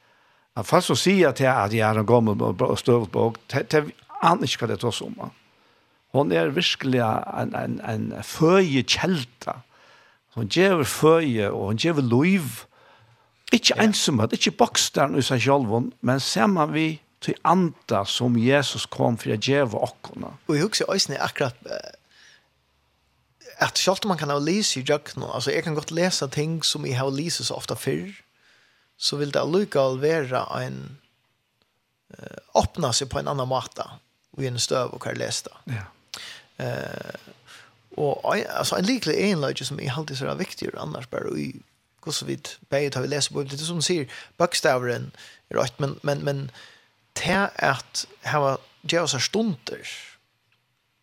Han fast så sier at jeg at jeg er en gammel og støvd bok, det aner ikke hva det tar som. Hun er virkelig en, en, en føye kjelta. Hun gjør føye, og hun gjør loiv, Ikke ja. ensomhet, ikke bokstaren i seg selv, men sammen vi til anda som Jesus kom for å gjøre åkene. Og jeg husker også akkurat at selv om man kan ha lese i jøkken, altså jeg kan godt lese ting som jeg har lese så ofte før, så vil det allikevel være en uh, åpne seg på en annen måte og en støv og hva jeg leste. Ja. Uh, og altså, en likelig enløyde som jeg alltid ser er viktigere annars bare i Hvordan vi begge har vi leser på det er som du sier, bøkstavren er rett, men, men, men til at hava gjør oss stunder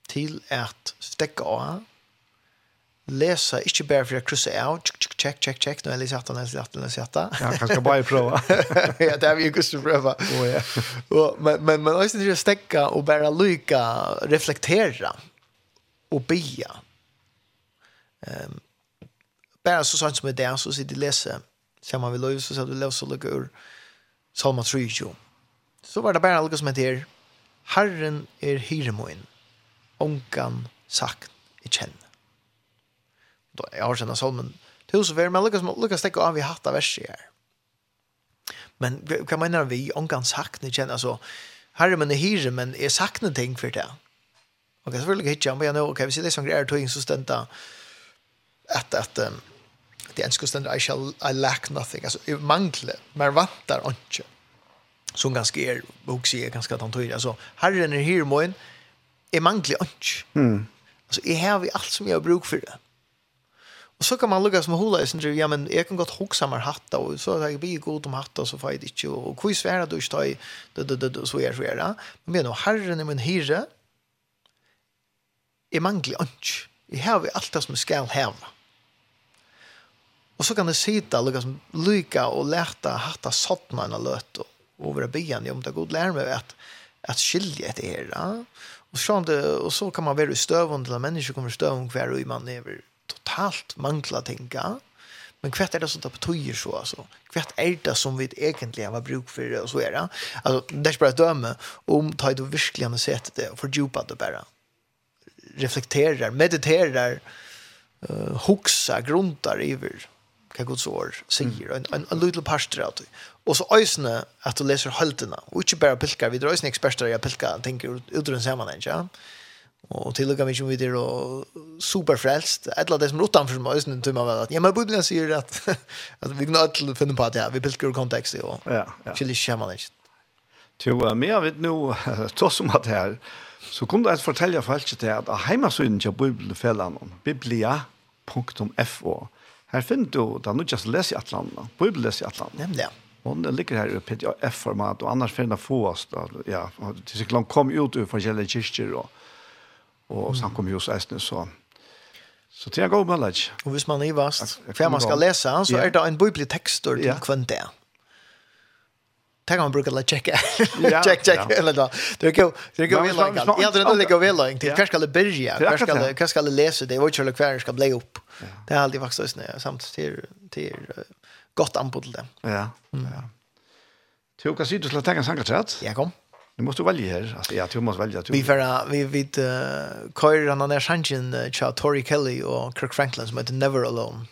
til at stekke av, läsa ikke bare for å krysse av, check, check, check, check, nå er jeg litt hatt, nå er jeg nå er jeg. Ja, jeg skal bare prøve. ja, det er vi ju kusten prøve. Oh, ja. och men, men, men også det å stekke och bara lykke, reflektera och bia. Um, bara så sånt som är där så sitter läsa. Ser man vill lösa så att du löser lucka ur Salma 3. Så var det bara något som heter Herren er hyremoin. Onkan sagt i kjenn Då jag har känna salmen. Tusen ver men Lukas Lukas stäcka av i hatta vers här. Men kan man när vi onkan sagt i känn alltså Herren men er hyre men är sakna ting för det. Och så vill jag hitta om jag nu okej vi ser det som grejer tog in så stänta att att det enska ständer I shall I lack nothing. Altså, jeg mangler, men vantar ikke. Som ganska er, bok er ganska at han tror Altså, Herren er här moin jeg mangler ikke. Mm. Altså, jeg har vi alt som jag bruk for det. Og så kan man lukka som hula i sin ja, men jeg kan godt hugsa mer hatta, og så har jeg bygget god om hatta, så får jeg det ikke, og hvor svære du ikke tar i, så er så er det. Men jeg herren er min hyre, jeg mangler ikke. Jeg har alt det som jeg skal heva. Och så kan det sitta lukka som lyka och lätta hatta sattna en og och vara ben om det god lär mig att att skilja det. Ja? Och så det och så kan man være i støvun til at människor kommer i støvun hver og man är totalt mangla tänka. Men kvart är det som tar på så alltså. Kvart er det som vi egentligen har bruk för det och så är det. Alltså det er ikke bare att døme om tar du verkligen sett det och fordjupa det bara. Reflekterer, mediterer, uh, huxa, gruntar över hva Guds ord sier, en, en, en liten parster av det. Og så øsene at du leser høldene, og ikke bare pilker, vi er øsene eksperter i å pilke, tenker ut den sammenheng, ja. Og til og med ikke videre og superfrelst, et eller annet det som er utenfor meg, øsene tror man vel at, ja, men Bibelen sier at, at vi kan alle finne på at ja, vi pilker i kontekst, og ja, ja. ikke litt sammenheng. Jo, men jeg vet nå, tross om at her, så kom det et fortelle folk til at heimasøyden til Bibelfellene, biblia.fo, Her finner du den nødvendigvis lese i Atlanten, Bibel lese i Atlanten. Nemlig, ja. Og den ligger her i PDF-format, og annars finner få oss. Da, ja, til sikkert han kom ut ur forskjellige kyrkjer, og, og mm. han kom jo hos Eisne, så... Så det er god mulighet. Og hvis man er i vast, hva man skal lese, så er det en biblitekst til ja. kvendt det. Tänk om brukar la checka. Check check eller då. Det är går det går väl långt. Jag hade inte lika väl långt. Kanske ska det börja. Kanske ska det kanske ska det läsa det vad skulle kvar ska bli upp. Det är alltid faktiskt snö samt till till gott anbud till det. Ja. Ja. Du kan se du ska ta en sankartrat. Ja, kom. Nu måste du välja här. Alltså ja, du måste välja. Vi får vi vid Kyle han där Sanchin, Tori Kelly och Kirk Franklin som heter Never Alone.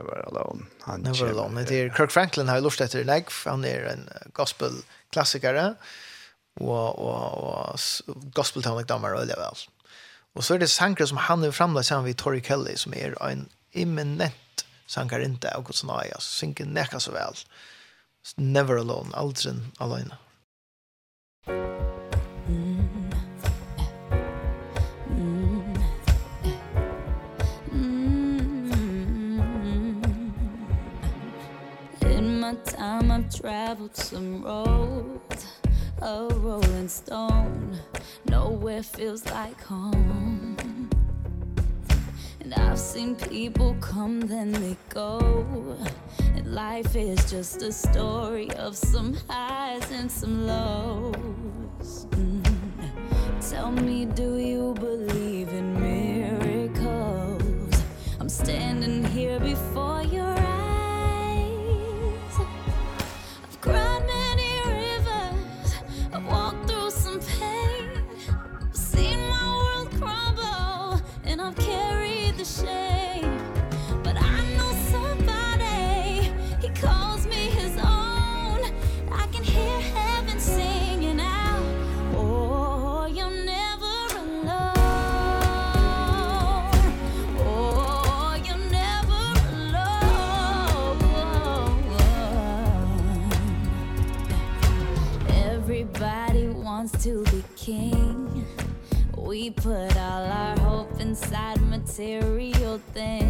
Never Alone. Han Never kjell, Alone. Det er Kirk Franklin har lust etter Legg. Han er en gospel-klassikere. Og, og, og gospel-tonik damer øyelig vel. Og så er det sanger som han har framlagt sammen med Tori Kelly, som er en imminent sanger inte av Guds nøye. Synker nekka så vel. Never Alone. Aldrin alene. Thank. time I've traveled some roads A rolling stone. Nowhere feels like home. And I've seen people come then they go. And life is just a story of some highs and some lows. Mm. Tell me do you believe in miracles? I'm standing here before your eyes the shame but I know somebody. He calls me his own. I can hear heaven singing out oh you're never alone. Oh you're never alone. Everybody wants to be king. We put all our hope inside material thing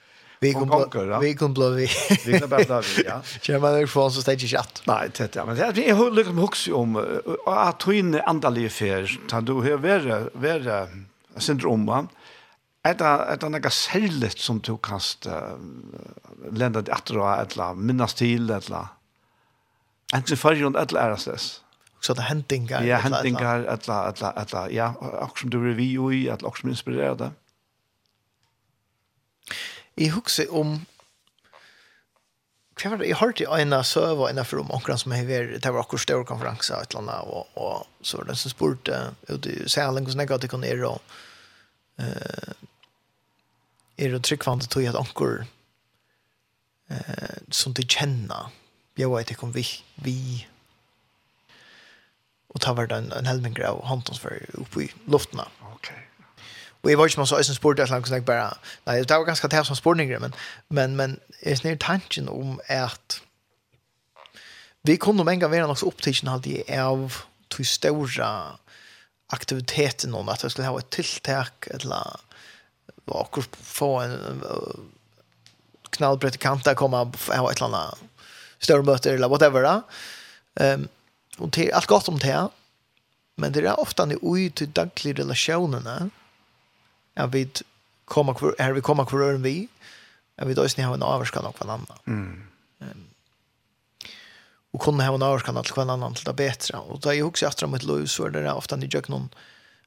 Vi kommer vi kommer vi. Vi kommer bara där vi, ja. Jag menar från så stage chat. Nej, det ja, men det är hur lyckas hooks om att tro in andliga affärer. Tar du hur vara vara syndrom det Ett det annat sället som du kast lända det åter att la minnas till det la. Inte för runt att lära sig. Så det händingar. Ja, händingar att la att ja, också som du review i att också inspirerade jeg husker om hva var det? Jeg hørte en av søv og en av for om omkring som har vært, det var akkurat større konferanser et eller annet, og, og så var det en som spurte ut i Sælen hvordan jeg hadde kunnet gjøre, og eh, er det tryggvande tog at anker eh, som de kjenner, jeg vet ikke om vi, vi og ta var det en, en helming av håndtonsfører oppe i luftene. Mm Och jag var ju som så ösen sport där långt snack bara. Nej, det var ganska tätt som sportning men men men är snär tanken om att vi kunde många vara något upptäckten hade i av till stora aktiviteten om att det skulle ha ett tilltag eller var få en knallpredikant där komma ha ett eller annat större möte eller whatever. Ehm um, och till allt gott om det men det är ofta ni ut i dagliga relationerna at vi kommer kvar här vi kommer kvar vi att vi då snä har en avskan av varandra. Mm. Um, och kunna ha en avskan av varandra till det bättre och då är ju också efter mitt liv så är det ofta ni jag någon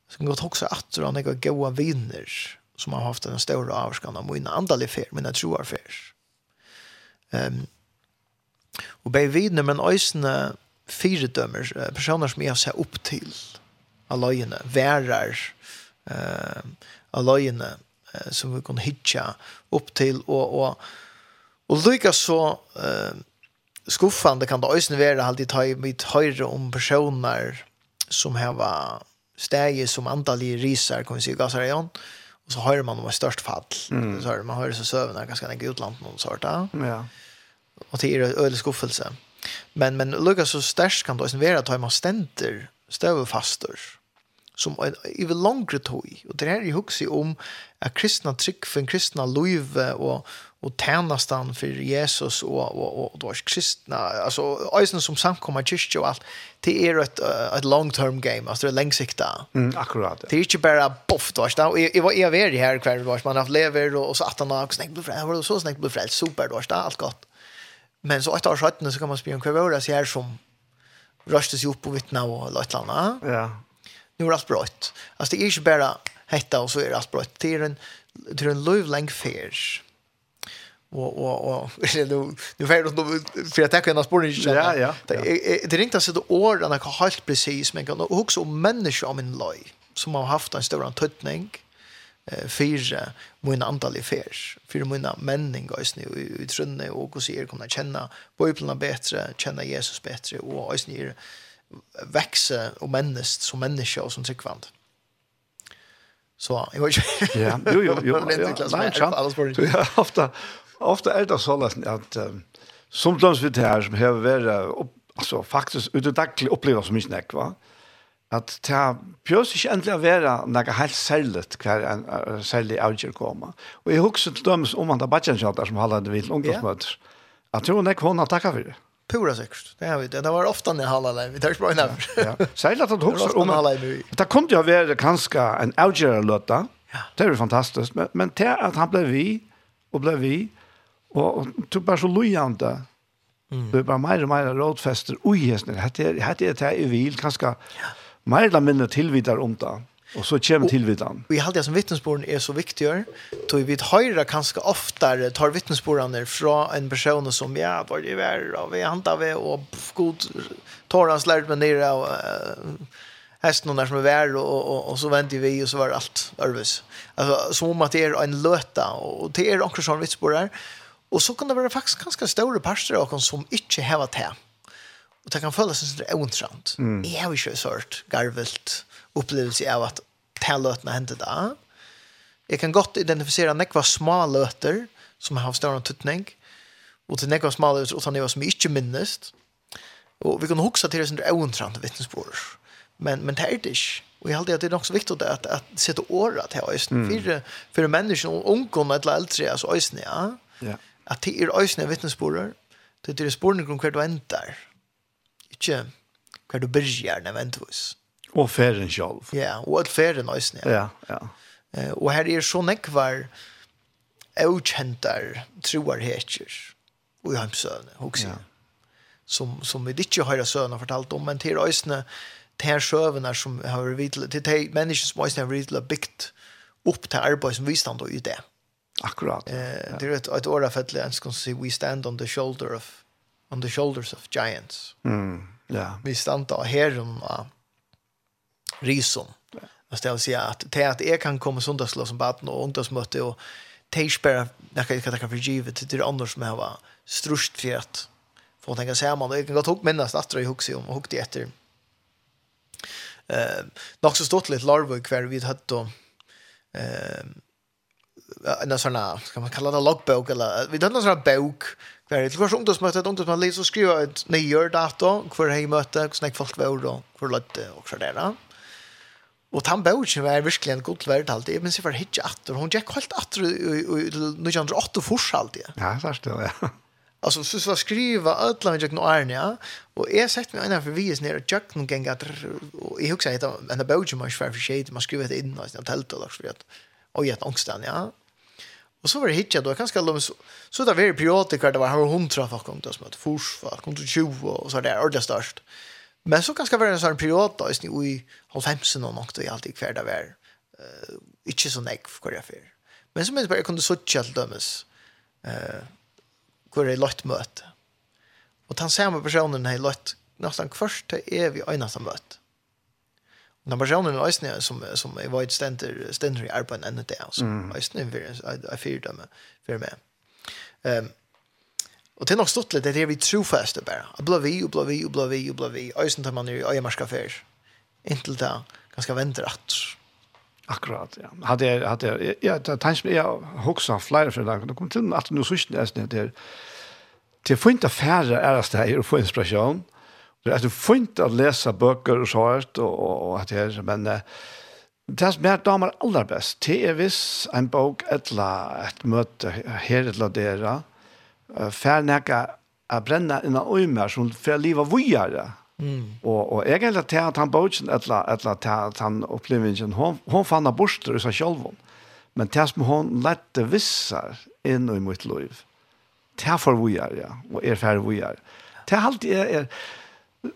så går också efter när jag goda vinner som har haft en stor avskan av mina andra lefer mina troar färs. Ehm um, och bei vidne men ösne fyra dömer personer som jag ser upp till alla värar eh av løgene eh, som vi kunne hitja opp til. Og, og, og lykka så eh, skuffande kan det også være alltid ta i mitt høyre om personer som har stegi som antallige risar, kan vi si, gassarion. Og så hører man om et størst fall. Mm. Så hører man hører så søvende, ganske enn utland noen sort. Ja. Og til er øyelig skuffelse. Men, men lykka så størst kan det også være at man stender støvefastor som en evig langre tog. och det här är ju också om att kristna tryck för en kristna liv och och tjänastan för Jesus och och och då är kristna, alltså eisen som samkomma kyrkje och allt det ett et, ett long-term game, alltså det är långsiktigt Mm, akkurat. Det är ikke bara boff, då så ikke, var, jeg var i her man har lever och, så att han har snakket blir frälst og så snakket blir frälst super, då så allt gott. Men så etter år 17 så kan man spela en kvar då så här som røstes ju upp på vittna och løytlanda. Ja, nu är allt brott. Alltså det är inte bara hetta och så är allt brott. Det är en, det är en lövläng färs. Och, och, och nu, nu får jag för att jag kan spåra inte. Ja, ja. Det, det är inte så att åren har helt precis men kan också om människor om en löj som har haft en stor antydning eh för min antal färs för mina männing guys nu i trunne och hur ser kunna känna bibeln bättre känna Jesus bättre och oss ni växa och människt som människa och som tryckvand. Så jag vet inte. Ja, jo jo jo. Det är inte klart. Nej, sant. Ja, ofta ofta är det så lätt um, som de vi här som här vara alltså faktiskt utdaglig uppleva som inte näck va. Att ta pjörs inte äntligen vara några helt sället kvar en sällig avgör komma. Och jag huxar till dem om man där batchen som håller det vid ungdomsmötes. Att tror näck hon har tacka för det. Pura säkert. Det har vi det. Det var ofta när halva live. Vi tar språk. Ja. Säg att han hugger om halva live. Det kunde ju vara kanske en algera låta. Ja. Det är fantastiskt, men men det att han blev vi och blev vi och tog bara så lojanta. Mm. Det var mer och mer rådfester. Oj, det hade det hade det i vil kanske. Ja. Mer eller mindre tillvidar om det. Och så kommer tillvitan. Vi hade som vittnesbörden är så viktiga. Då vi höra ganska ofta tar vittnesbörden från en person som ja, var det värre och vi hantar vi och god tar hans lärd med nere och uh, hästen där som är värre och, och, och så väntar vi och så var allt örvis. Alltså som om att det är en löta och det är också sån vittnesbörden. Och så kan det vara faktiskt ganska stora parster av som inte hävat här. Och det kan føles som det är ontrant. Mm. Jag har ikke hørt garvelt upplevelse av att det hände hendte Jag kan gott identifiera nekva små löter som har større tutning och till nekva små löter utan det som är inte minnest. Och vi kan huxa till det som är oentrande vittnesbord. Men, men det är det inte. Och jag halde att det är också viktigt att, att, at sitte året till øyne. Mm. För, för människor och ungdommer eller äldre altså øyne, ja. ja. Att det er øyne vittnesbord, det är det spørsmål om hver du ender. Ikke hver du byrger, nevnt hos. Og ferien selv. Ja, og alt ferien også. Ja, ja. ja. og her er så nekvar avkjentar troarheter og i heimsøvne, også. Ja. Som, som vi ikke har søvne fortalt om, men til øsene, til søvne som har vidtlet, til de mennesker som øsene har vidtlet bygd opp til arbeid som vi stand og i det. Akkurat. Eh, ja. Det er et, et året fettelig, jeg skal si, we stand on the shoulder of, on the shoulders of giants. Mm, ja. Vi stand av herren av rison. Alltså det vill säga att det att jag kan komma söndagsloss som barn och ungdomsmöte och tejspera när jag kan ta för givet till det andra som jag var strust för att få tänka sig man jag kan gott ihåg minnas att jag huxade om och hugg det efter. Eh, nog så stort lite larvor kvar vi hade då eh en sån här ska man kalla det loggbok eller vi hade en sån här bok kvar det var att ett ungdomsmöte läser och skriva ett nyår dato kvar hej möte snack folk var då kvar lite och så där. Og han bøtjen var virkelig en god verdt alltid, men så var det ikke atter. Hun gikk helt atter i 1908 fors alltid. Ja, så sørst det, ja. Alltså så så skriva alla med Jack Arne och jag sagt mig ena för vi är nere Jack någon gång att och jag huxar heter en av Belgium mars för shade man skriver det in i ett tält eller så vet. Och jag ångstan ja. Och så var det hitcha då ganska långt så så där var det perioder det var 100 folk kom då som att fors folk kom till 20 och så där och det störst. Mm. Men så kan det være en sånn period da, i halvfemsen og nok, det alltid hver det var uh, ikke så nek for hver jeg fyrer. Men så minns bare, jeg kunne suttje alt dømes uh, hvor jeg løtt møte. Og den samme personen har løtt nesten først til evig øyneste møte. Og den personen er øyne som, som jeg var et stender, stender i arbeid enn det, som mm. øyne er fyrdømme for meg. Um, Och det är nog stått lite det vi tror fast det bara. Och blå vi och blå vi och blå vi och blå vi. Ösen tar man ju i marska affär. Inte det ganska väntar att Akkurat, ja. Hade jag hade jag jag tänkte jag huxar flera för dagen. Det kom till att nu så snäst det där. Det får inte färre är det här och få inspiration. Det er alltså å lese bøker og sånt, og, og, og at det er, men Det som jeg damer aller best, det er hvis en bok et eller et møte her eller dere, färnäka a brenna inna ömer som för liva vujare. Mm. Og, og egentlig til at han bogen eller eller til at han opplevingen, hon hon fann borster seg själv. Men det som hon lette vissar inn i mitt liv. Det for vujare ja. og er för vujare. Det halt är er,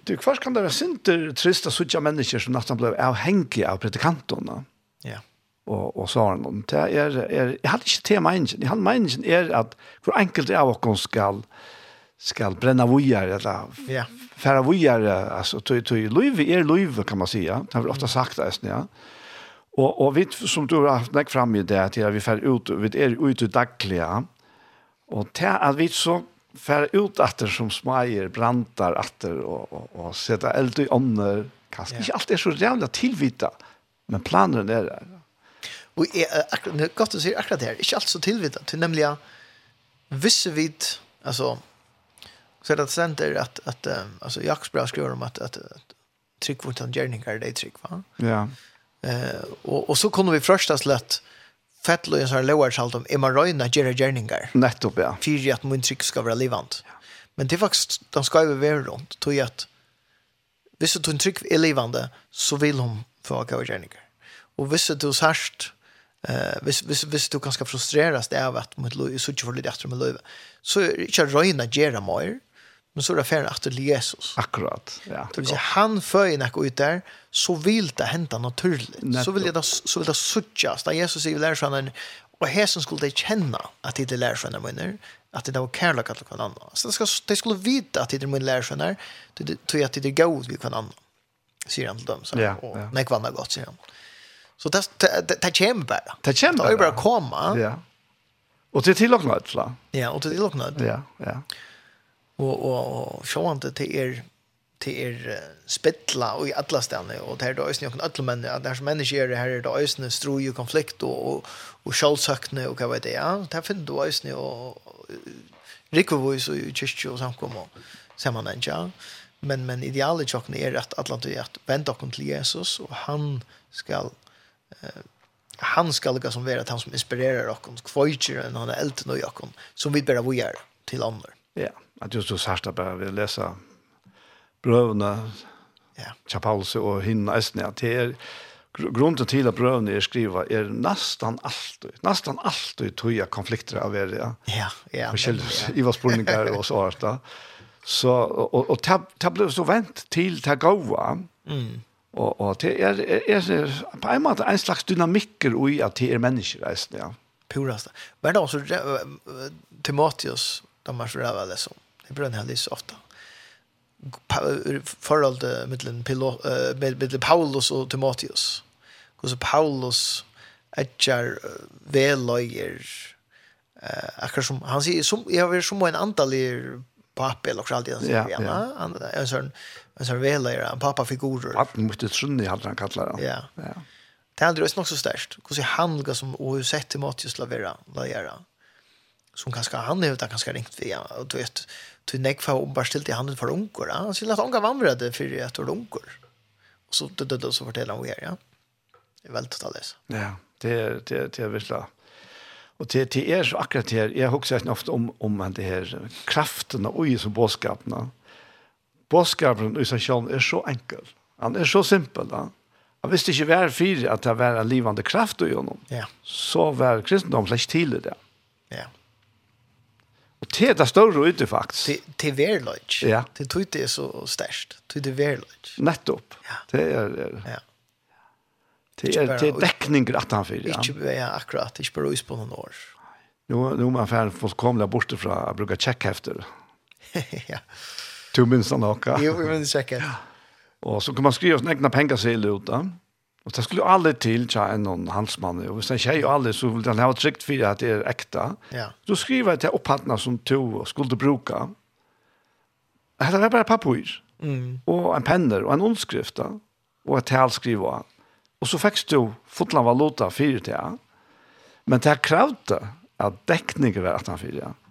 du kvarst kan det være sinter trist trista suttja mennesker som nästan blev avhängiga av predikanterna. Ja. Yeah og, og så har han Det er, er, jeg hadde ikke til meningen. Jeg hadde meningen er at hvor enkelt av oss skal, skal brenne vujer, eller ja. fære vujer, altså, tog, tog, løyve er løyve, kan man si, ja. Det har vi ofte sagt, eisen, ja. Og, og vi, som du har haft nekk fram i det, til at vi fære ut, vi er ute daglig, ja. Og til at vi så fære ut etter som smager, brantar etter, og, og, og sette eld i ånder, kanskje ja. ikke alt er så rævlig tilvita, men planen er der, Och är akkurat godt å si akkurat det her. Ikke alt så tillvitat. Till nämligen visse vid alltså så det center att att alltså Jaksbra skriver om att att tryck vart han gärningar det tryck va. Ja. Eh och och så kunne vi första slett fettlös har lower salt om emarina gera gjerninger? Nettopp ja. För at min trygg ska vara livant. Men det er faktiskt de ska ju vara runt tror jag att Hvis du en trygg er livande, så vil hun få av gjerninger. Og hvis du sørst Eh vis vis vis du kanske frustreras det av att mot er så tjuvligt efter med Louis. Så er det ikke Reina gjøre mer, men så er det affären efter Jesus. Akkurat. Ja. Det vill säga han för innan ut där så vill det hända naturligt. Så vill det så vill det suttjas. Där Jesus vill lära sig och här som skulle de känna att det är lärsvänner man att det var kärlek att kan annan. Så det ska det skulle vita att det är min lärsvänner det tror jag att det är god vi kan annan. Säger han till dem så. Ja, och ja. nej kvann har säger han. Så det det det kommer bara. Det kommer bara. Det bara komma. Ja. Och det till och med så. Ja, och det till och med. Ja, ja. Och och så inte till er till er spettla och i alla ställen och där då är ju alla män där som människor är det här är det ösn stroj och konflikt och och och självsökne och vad vet jag. Där finner du ösn och rikvovis och kyrkjö och samkomma sammanhang ja men men idealet chocken är att alla du att vända kom till Jesus och han skall eh, han ska lika som vara att han som inspirerar och kvojtjer enn han er äldre nu och som vi bare vil gjøre till andra. Ja, att just så sagt att bara vi läsa bröderna ja. Chapals och hinna Esnia till grunden till att brøvene är skriva är nästan alltid, nästan alltid toja konflikter av er. Ja, ja. ja. Och i vad och så arta. Så og, og, tab det ble så vänt till gode. Mm Og, og det er, er, er på en måte en slags dynamikker i at det er mennesker, reisen, ja. Purast. Men da, så Timotheus, de er så ræva det som, det blir en heldig så ofte. Forholdet mellom uh, Paulus og Timotheus. Hvordan Paulus etter veløyer, eh, akkurat som, han sier, som, jeg har vært som en antallig pape, eller hva alt det han sier, ja, ja. Han, han, han, han, Men så väl är en pappa figurer. Pappa måste sjunde hade han kallar det. Ja. Ja. Det hade ju också störst. Hur han handlar som och sett till Mattias Lavera, Lavera. Som kanske han är utan kanske ringt via och du vet till näck för om bara ställt i handen för onkor. Han skulle att onka vandrade för ett år onkor. Och så det det så fortäller han vad ja. Det är väldigt totalt. det. Ja, det det det är visst Og det är er akkurat her, jeg husar ofta ofte om, om det her kraften og i som bådskapene, Båskapen i seg selv er så enkel. Han er så simpel. Han. Han visste ikke hver fire at det var en livande kraft i honom. Ja. Så var kristendom slags tidlig det. Ja. Og det er det større ute faktisk. Det, det er. Ja. Det tror det er så størst. Det er. Nettopp. Ja. Det er det. Ja. Det er, det er dekninger at han fyrer. Ja. Ikke ja, akkurat. Ikke bare på noen år. Nå, nå er man ferdig fullkomlig borte fra å bruke tjekkhefter. ja. Du minns han åka. Jo, jag minns säkert. Och så kan man skriva sina egna pengar sig ut. Då. Och det skulle aldrig till tja en någon hansman. Och hvis han tjej och aldrig så vill den ha tryckt för att det är äkta. Ja. Då skriver jag till upphandlarna som tog och skulle bruka. Det här var bara papper. Mm. Och en penner och en ondskrift. Och ett talskriva. Och så fick du fotland valuta för det. Men det här kravde att däckningen var att han fyra. Ja.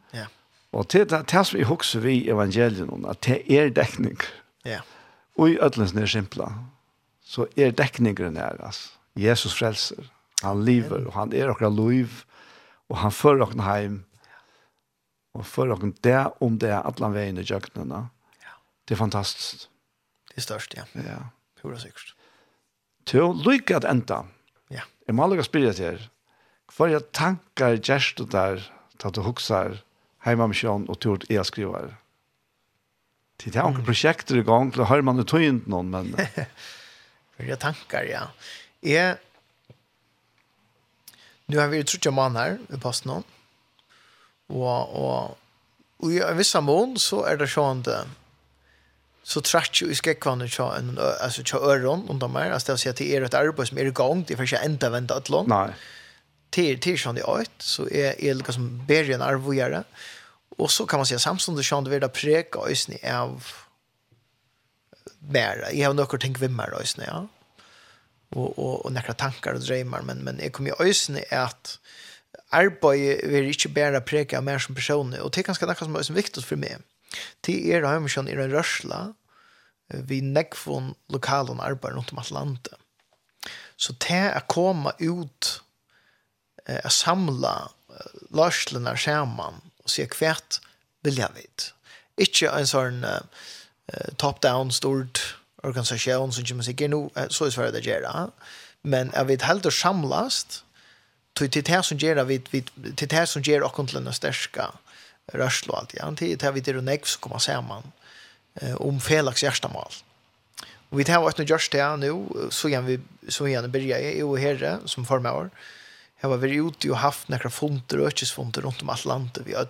Og til det, det som vi husker vi evangelien, at det er dekning. Ja. Og i ødelsen er simpla, så er dekningeren her, altså. Jesus frelser. Han lever, og han er okra liv, og han fører okra heim, og fører okra det om det er atlan veien i djøknene. Ja. Det er fantastisk. Det er størst, ja. Ja. Pura sikkert. Til å lykke at enda. Ja. Jeg må lykke å spille til her. Hva er tankar gjerst du der, til at du hukser, heimamisjon og tort jeg skriver. Det er noen prosjekter i gang, det har man jo tog inn noen, men... Fyrir tankar, ja. Jeg... Nu har vi trutt jo mann her, vi passer noen. Og, og, og i vissa mån så er det sånn det så trett jo i skrekkvann ut en, altså, tja øron, om de er, altså det å si at det er et arbeid som er i gang, det er ikke enda vendt et lån. Nei till till sjön i ut så är är lika som bergen arvojare. Och så kan man säga samstundes sjön det vidare preka och av mer. Jag har några tänk vem mer isni ja. Och och och några tankar och drömmar men men jag kommer ju isni att arbeid vil ikke bare preke mer som person, og det er ganske noe som er viktig for meg. Det er da jeg er en rørsla, vi nekvån lokalen arbeid rundt om alt landet. Så det er å komme ut eh, å samle eh, lørslene sammen og se hvert vil jeg vite. Ikke en sånn eh, top-down stort organisasjon som kommer sikkert nå, så er svært det gjør det. Men jeg helt heller samlast till det här som gjør vid till det här som ger och til den største rørsel og alt. Ja. Til det her vi gjør nekv som kommer eh om felaks hjertemål. Och vi tar vart nu noe det nu så igen vi, så igen byrja jeg och herre som formar Jag var varit ute och haft några fonder och ökesfonder runt om Atlanten vi öll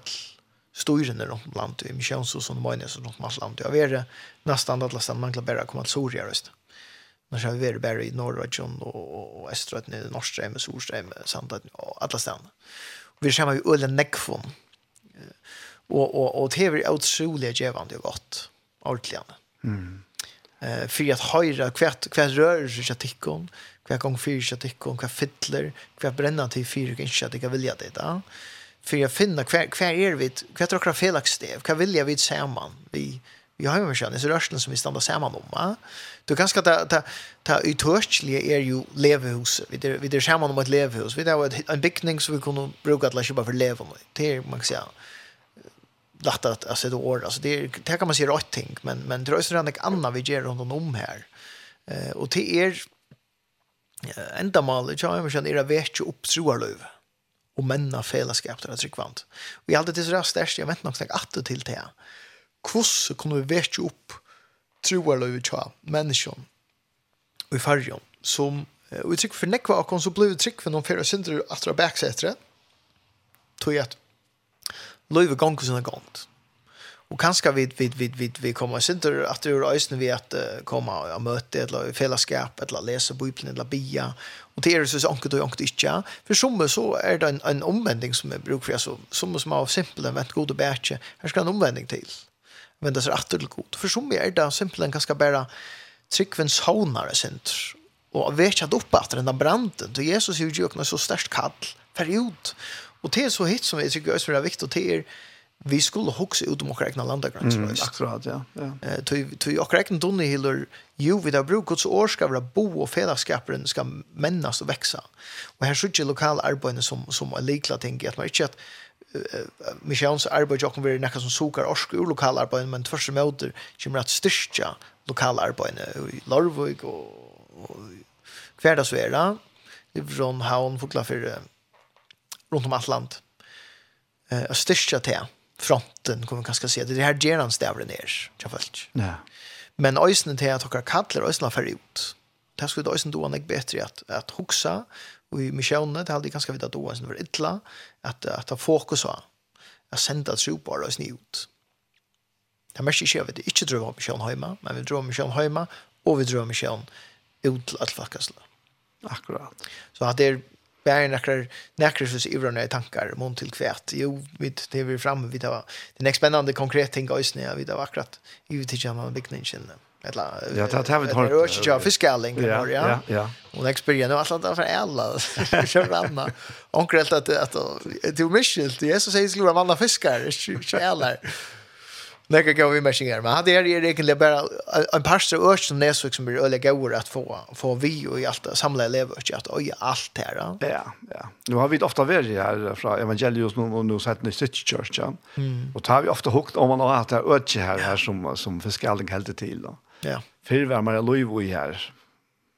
styrene runt om landet, i missionshus och mojnes runt om Atlanten. Jag var nästan alla ställen man kan bara komma till Soria röst. Men så har vi vært bare i norra og och östra, i Norrstrøm, solström, sandat og alle stedene. Och vi kommer jo ölen nekfon. Og, og, og det er utrolig gjevende og godt, ordentlig. Mm. Uh, for att höra kvart, kvart rörelse till tikkon. Mm hva gong fyrir seg at ikke, hva fytler, hva brenner til fyrir ikke at ikke vilja det da. For jeg finner hva, hva er vi, hva er dere felakstev, hva vilja vi sammen, vi vi har ju en disse rörslen som vi stannar samman om va du ganska ta ta ta utørslige er ju levehus vi det vi det samman om ett levehus vi det var en bygning som vi kunde bruka til å bara för leve om, det er man säga lagt att alltså det år alltså det det kan man säga rätt ting men men det är ju sådana andra vi ger runt om här eh och det är enda mal i tjaimen kjenner era vekje oppsroarløyve og menna fellesskap der tryggvant. Og jeg hadde til så størst, jeg vet nok snakk at til det her. Hvordan kunne vi vekje opp troarløyve tja menneskjon og i fargen som og i trygg for nekva og så blei trygg for noen fyrir synder atra baksetre tog at løyve gong og sinne gongt Och kanske vid vid vid vid vi kommer sen att det är ösn vi att komma och möta eller i fällskap eller läsa bibeln eller bia. Och det är så så onkel och onkel inte för som så är det en en omvändning som är bruk för så som som av simpel en vart god och bättre här ska en omvändning till men det är att det god. För som är det simpelt en ganska bara tryckvens honare sent och vekja upp att den där branden. Då Jesus hur ju också så störst kall. Period och det är så hit som jag tycker är så viktigt och det är vi skulle huxa ut om okra egna landagranser. Mm, akkurat, ja. ja. Tui okra egna dunni hilur, jo, vi da bruk gods år ska vara bo og fedagskaperen ska mennas og veksa. Og her sutje lokal arbeidene som, som er likla ting, at man ikke at uh, Michels arbeid jokken vil nekka som sukar orsk ur lokal arbeid, men tvers møter kommer at styrstja lokal arbeid i Lorvig og, og hverdagsvera, från havn, fuklafyrre, rundt om alt land. Uh, styrstja til fronten kommer kanske se det här ger han stävlar ner jag fast. Nej. Men ösnen till att hocka kallar ösnen för ut. Det skulle øysene då nog bättre att att huxa och i missionen det hade ganska vitt då ösnen för ytla, att att ta fokus på att senda tro på øysene ut. Det mest ikke, vi ikke inte drar misjon hemma men vi drar misjon hemma och vi drar misjon ut til att faktiskt. Akkurat. Så att det är bär nekker näkrar så i tankar mån til kvært. Jo, vi det er vi framme tar det er den spännande konkret ting guys när vi det var akkurat ju till jamma bikningen. Eller ja, det har vi hørt. Det är ju fiskalling ja. Ja, ja. Och experience och allt där för alla. Så ramma. Onkel att att det är ju mycket. Det är så sägs lura manna fiskar. Så jävlar. Nekka gav vi märkningar. Men hade jag egentligen bara en pastor ört som Näsvik som blir öliga gav att få, få vi och i allt, samla elever och att oj allt här. Ja, ja. Nu har vi ofta varit här från Evangelius nu, och nu sett i City Church. Ja. Mm. Och tar har vi ofta hukt om man har haft det här ört här, här som, som fiskalding helt till. Då. Ja. Förr var man lov i här.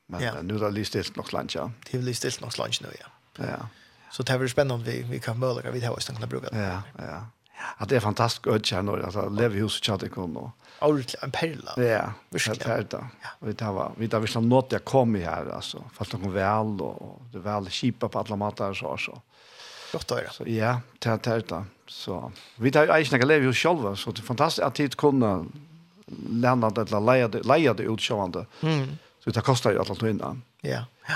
Men ja. nu har det lyst stilt nog slant, Ja. Det har lyst stilt nog lunch nu, ja. Ja. Så det här blir spännande vi, vi kan möjliga vi har och kunna bruka det. Ja, ja att det är fantastiskt att känna alltså lever i huset chatte kom då. Allt en perla. Ja, verkligen. Ja. Vi tar var vi tar vi som nåt jag kom i här alltså fast de väl och det väl skipa på alla matar så så. Gott att Så ja, tar det. då. Så vi tar ju egentligen leva i huset själva så det är fantastiskt att tid kunna lämna det eller leja det leja det utsjående. Mm. Så det kostar ju att ta in. Ja. Ja.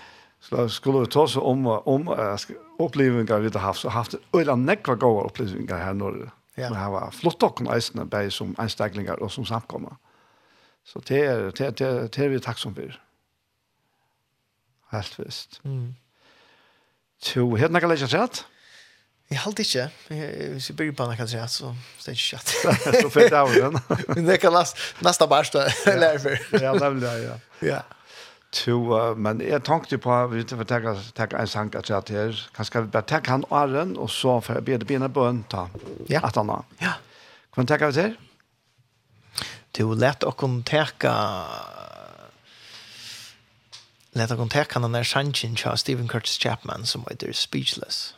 så skulle vi ta oss om, om uh, opplevelser vi har haft, så har haft øyla nekva gode opplevelser her når ja. det var flott og eisende, bare som einsteglinger og som samkommer. Så det er, det, er, det, er, det er vi takksom for. Helt visst. Mm. Så, helt nekka lekkert rett? Jeg halt ikke. Hvis jeg bygger på henne, kan jeg så det er ikke kjatt. Så fint av den. Men det kan nasta barsta lære for. Ja, nemlig, ja. Ja to, uh, men jeg tenkte på, vi vet ikke, jeg tenker en sang at jeg til, kanskje vi bare tenker han åren, og så får jeg bedre begynne bøn ta ja. at han har. Ja. Kan vi tenke vi til? Du, er jo lett å kunne tenke, lett å kunne tenke han denne sangen til Stephen Curtis Chapman, som heter Speechless.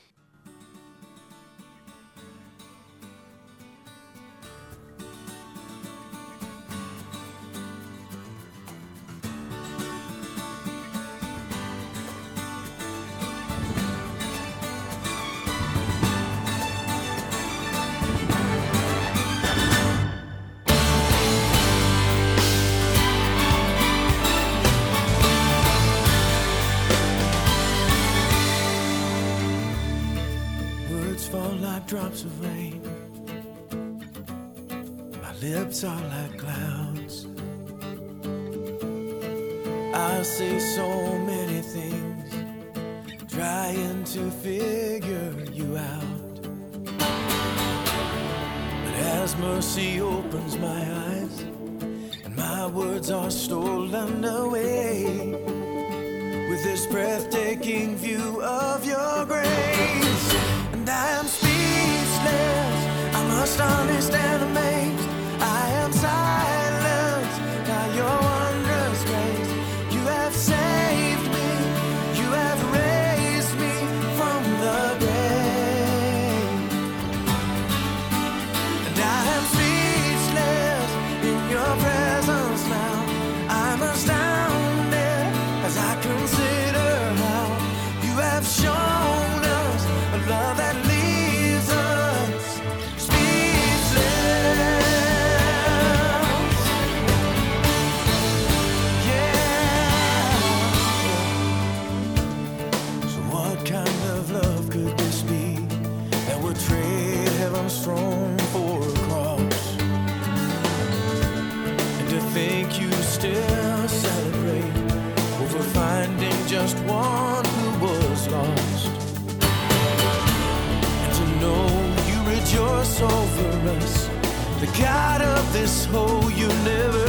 this hole you never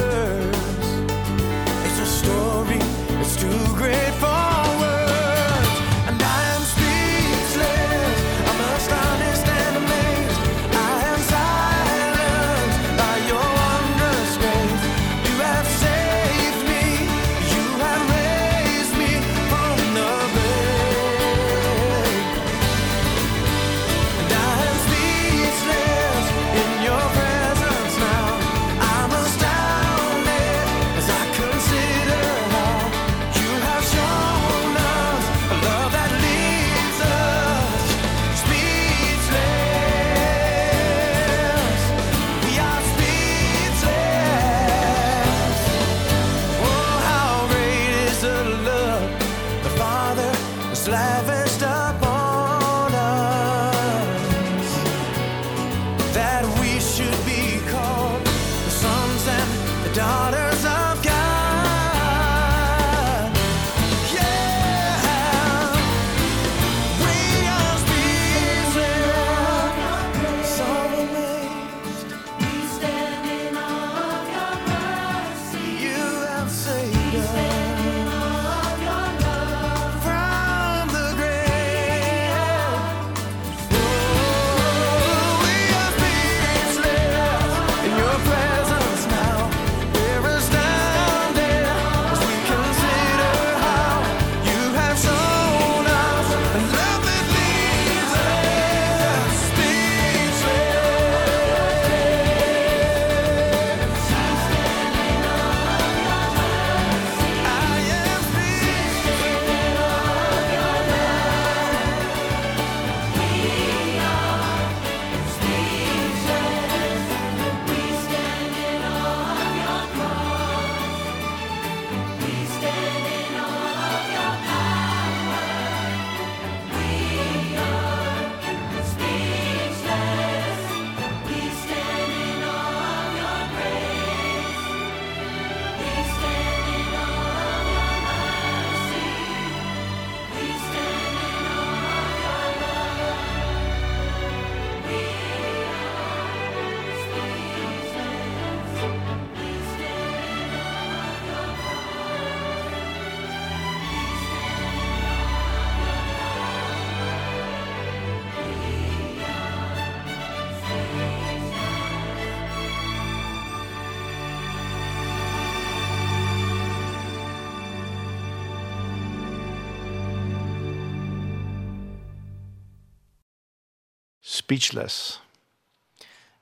speechless.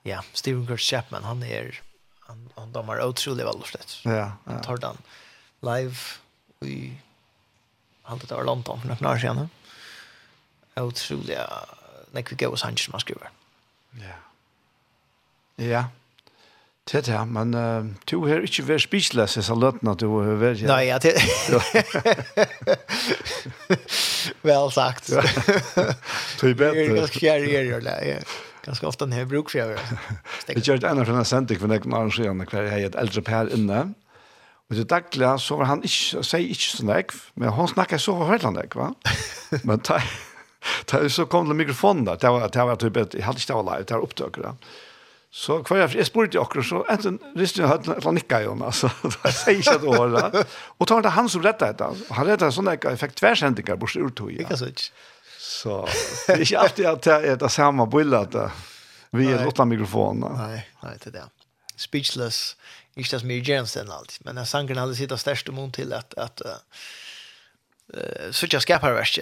Ja, Stephen Kurt Chapman, han er, han, han damar otrolig väl slett. Ja, ja. Han tar den live i, han tar det London för några år sedan. Otrolig, nek vi går oss hans som han skriver. Ja. Ja, Det er men uh, du har ikke vært speechless i løtten at du har vært her. Nei, ja, det... Vel sagt. Du er bedre. Jeg er ganske kjær i er, ja. Ganske ofte når jeg bruker for jeg. Jeg gjør det ene fra denne sentik, for jeg kan arrangere hver jeg et eldre per inne. Og til daglig så var han ikke, sier ikke sånn jeg, men han snakket så forfølgelig, va? Men da, da så kom det mikrofonen der, det var, det var typ, et, jeg hadde ikke det var live, det var opptøkere. Ja Så hva jeg, jeg spurte akkurat, så enten riste jeg høyden, eller nikka jo, altså, det sier ikke et år, da. Og da var det han som rettet det, og han rettet sånn at jeg fikk tversendinger bort ur tog, ja. Ikke så ikke. Så det er ikke alltid at det er det samme bildet, vi er låta mikrofonen. Nej, nej det där. Speechless, Inte det som er Jensen allt, men när sanger hade sitt största om till att att eh uh, så jag skapar värst.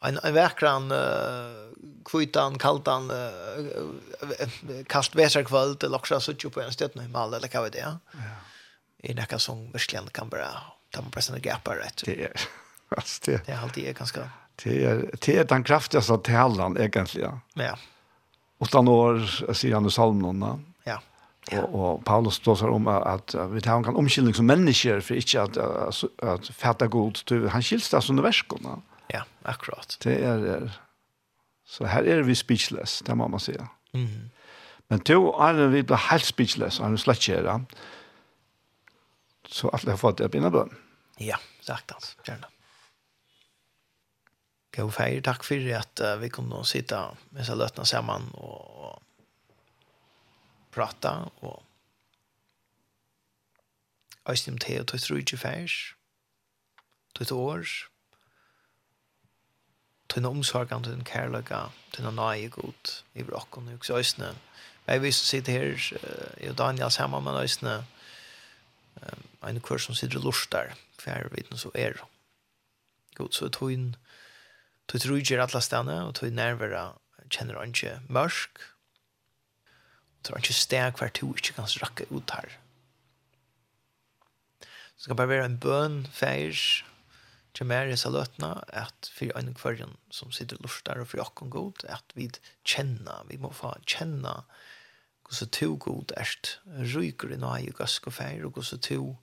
En, en verkran uh, kvitan, kaltan, kast väsarkvöld eller också så på en stöt i mal eller vad det är. Ja. I näka som verkligen kan bara ta på pressen och gapar rätt. Det är fast det. Det är alltid är ganska det är det är den kraftigaste tälan egentligen. Ja. Och då når säger han i psalmerna. Ja. Ja. Och, och Paulus står om att, vi tar en kan omkylning som människor för inte att att, att fatta god han skiljs där som verkorna. Ja, akkurat. Det är Så her er vi speechless, det må man säga. Mm. Men to er vi blir helt speechless, og han er slett kjære. Så alle har fått det på innebøn. Ja, sagt hans, gjerne. God feir, takk for at uh, vi kunne sitte med seg løtene sammen og prata og Øystein Theo, tog tro ikke feir, tog tog år, tunna omsorgan, til tunna kärleka, tunna nøye god i brokken og också ösne. Jeg vil sitte her, här, jag och Daniel sammen med ösne, en kvar som sitter och lustar, kvar vet så er. God, så tog in, tog trudger alla stanna och tog nervera, känner inte mörsk, tror han ikke steg hver to ikke kan rakke ut her. Så det kan bare være en bøn, feir, til mer i saløtene at for en kvarjen som sitter lort der og for åkken god, at vi kjenner, vi må få kjenne hvordan to god erst ryker i nøye gask og feir, og hvordan to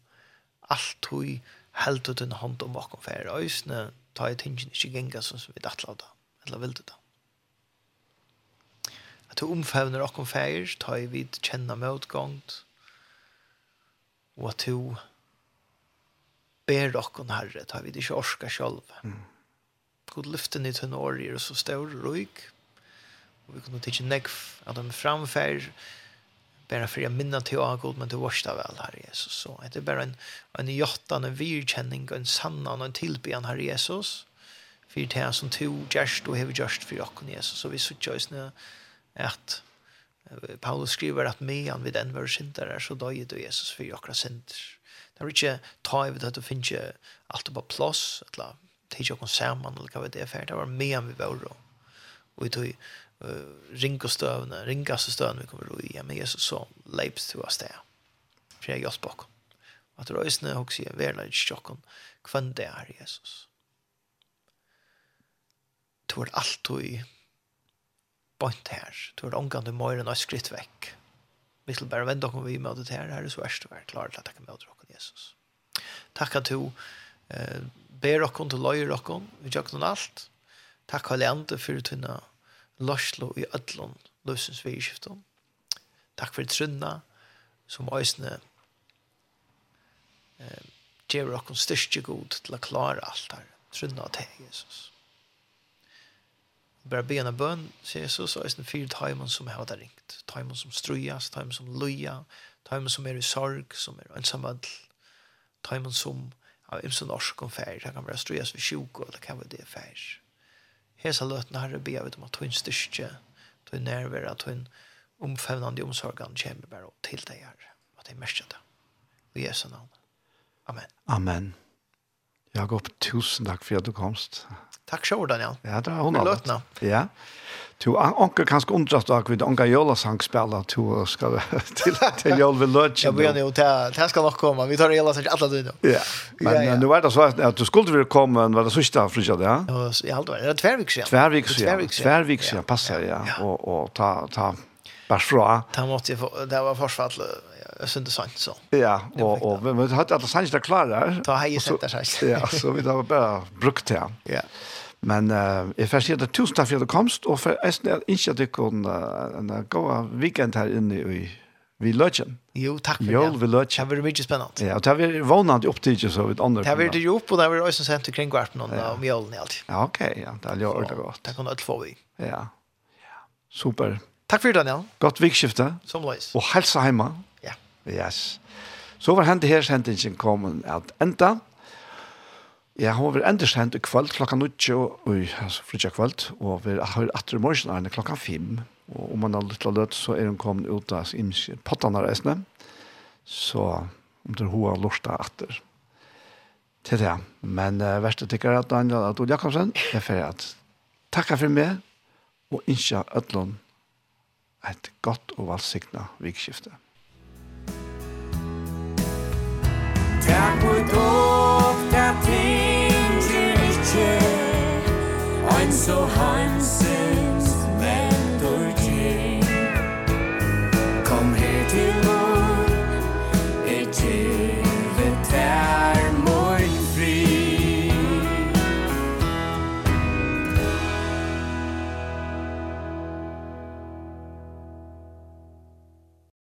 alt hui helt ut en hånd om bakom feir. Øysene tar jeg tingene ikke genga som vi datt av det, eller vil det da. At du omfevner åkken feir, tar jeg vid kjenne motgångt, og at du ber okkon herre, tar vi det ikke orska sjálve. Mm. God lyften i tunn år og så stor røyk, og vi kunne tidsje negv at de framfær, bara för jag minna till att god men du värsta väl här Jesus så det är bara en en jottan en virkänning en sannan en tillbedjan här Jesus för det här som to just och have just för jag Jesus så vi så just nu att Paulus skriver att med han vid den var syndare så döjde Jesus för jag synder Det er ikke ta i det at du finner alt på plass, eller tidsi okkur saman, eller hva vi det er ferdig. Det var medan vi var og vi tog ringostøvne, ringastøvne vi kommer i, ja, men Jesus så leips til oss det. For jeg hjelper okkur. At det røysene også er verla i sjokken, hvem det er Jesus. Du er i bort her. Du er omgang til morgen og skritt vekk. Vi skal bare vende om vi med det her, her er så verst å være klar til at jeg kan møte okkur. Jesus. Takk at du eh, ber okkon til løyer okkon, vi tjøkken alt. Takk alle andre for tunne løslo i ødlån, løsens veiskiften. Takk for trunna, som øsne eh, gjør okkon styrke god til å klare alt her. Trunna til Jesus. Bare be en bön, Jesus, og eisen fyrt heimen som har det ringt. Heimen som strujas, heimen som loja, heimen som er i sorg, som er ensamvall, tajmen som av imsen norsk om fær, det kan være ströjas vid sjuk, eller kan være det fær. Hesa løtene herre be av om at ta in styrke, ta in nerver, att ta omfevnande omsorgan kommer bare til deg här. at jeg är det. I Jesu navn. Amen. Amen. Jakob, tusen takk for at du komst. Takk sjå, Daniel. Ja, det var hun alle. Løtene. Ja. Du, anker kanskje undrast deg vid anker jølasang spela to og skal til, til jøl ved løtjen. Ja, begynner jo, det skal nok komme. Vi tar jølasang alle døgn. Ja, men ja, ja. nu var det så at du skulle ville komme, var det sørste av frysja det, ja? Ja, det var tvervik siden. Tvervik siden, tvervik siden, passer, ja. Og, og ta, ta, bara fra. Det måste det var försvall så sant så. Ja, och och men vi hade alla sanns där klara. Då har ju sett det Ja, så vi har bara brukt det. Ja. Men eh jag förstår det tusen tack för att du komst och för att jag inte att du kon en goda weekend här inne i vi lunchen. Jo, tack för det. Jo, vi lunch. Det var mycket spännande. Ja, och det var vånande till så vid andra. Det var det ju upp och det var också sent kring kvart någon om jollen alltid. Ja, okej, ja, det är ju ordentligt gott. Det kan allt få vi. Ja. Ja. Super. Takk for det, Daniel. Godt vikskifte. Som løs. Og helse hjemme. Ja. Yes. Så var hentet her, hentet kommet at enda. Ja, hun enda endelig i kveld klokka 9 og ui, altså flytja kveld, og vi har atter i morgen er det klokka 5. Og om man har litt løtt, så er hun kommet ut av pottene reisende. Så om det er hun har lortet atter til det. Men uh, verste tykker at Daniel Adol Jakobsen jeg får at takka for meg, og innskja ødlån et godt og valgsikna vikskifte. Takk for dog, der tænker ikke, ein så hansen,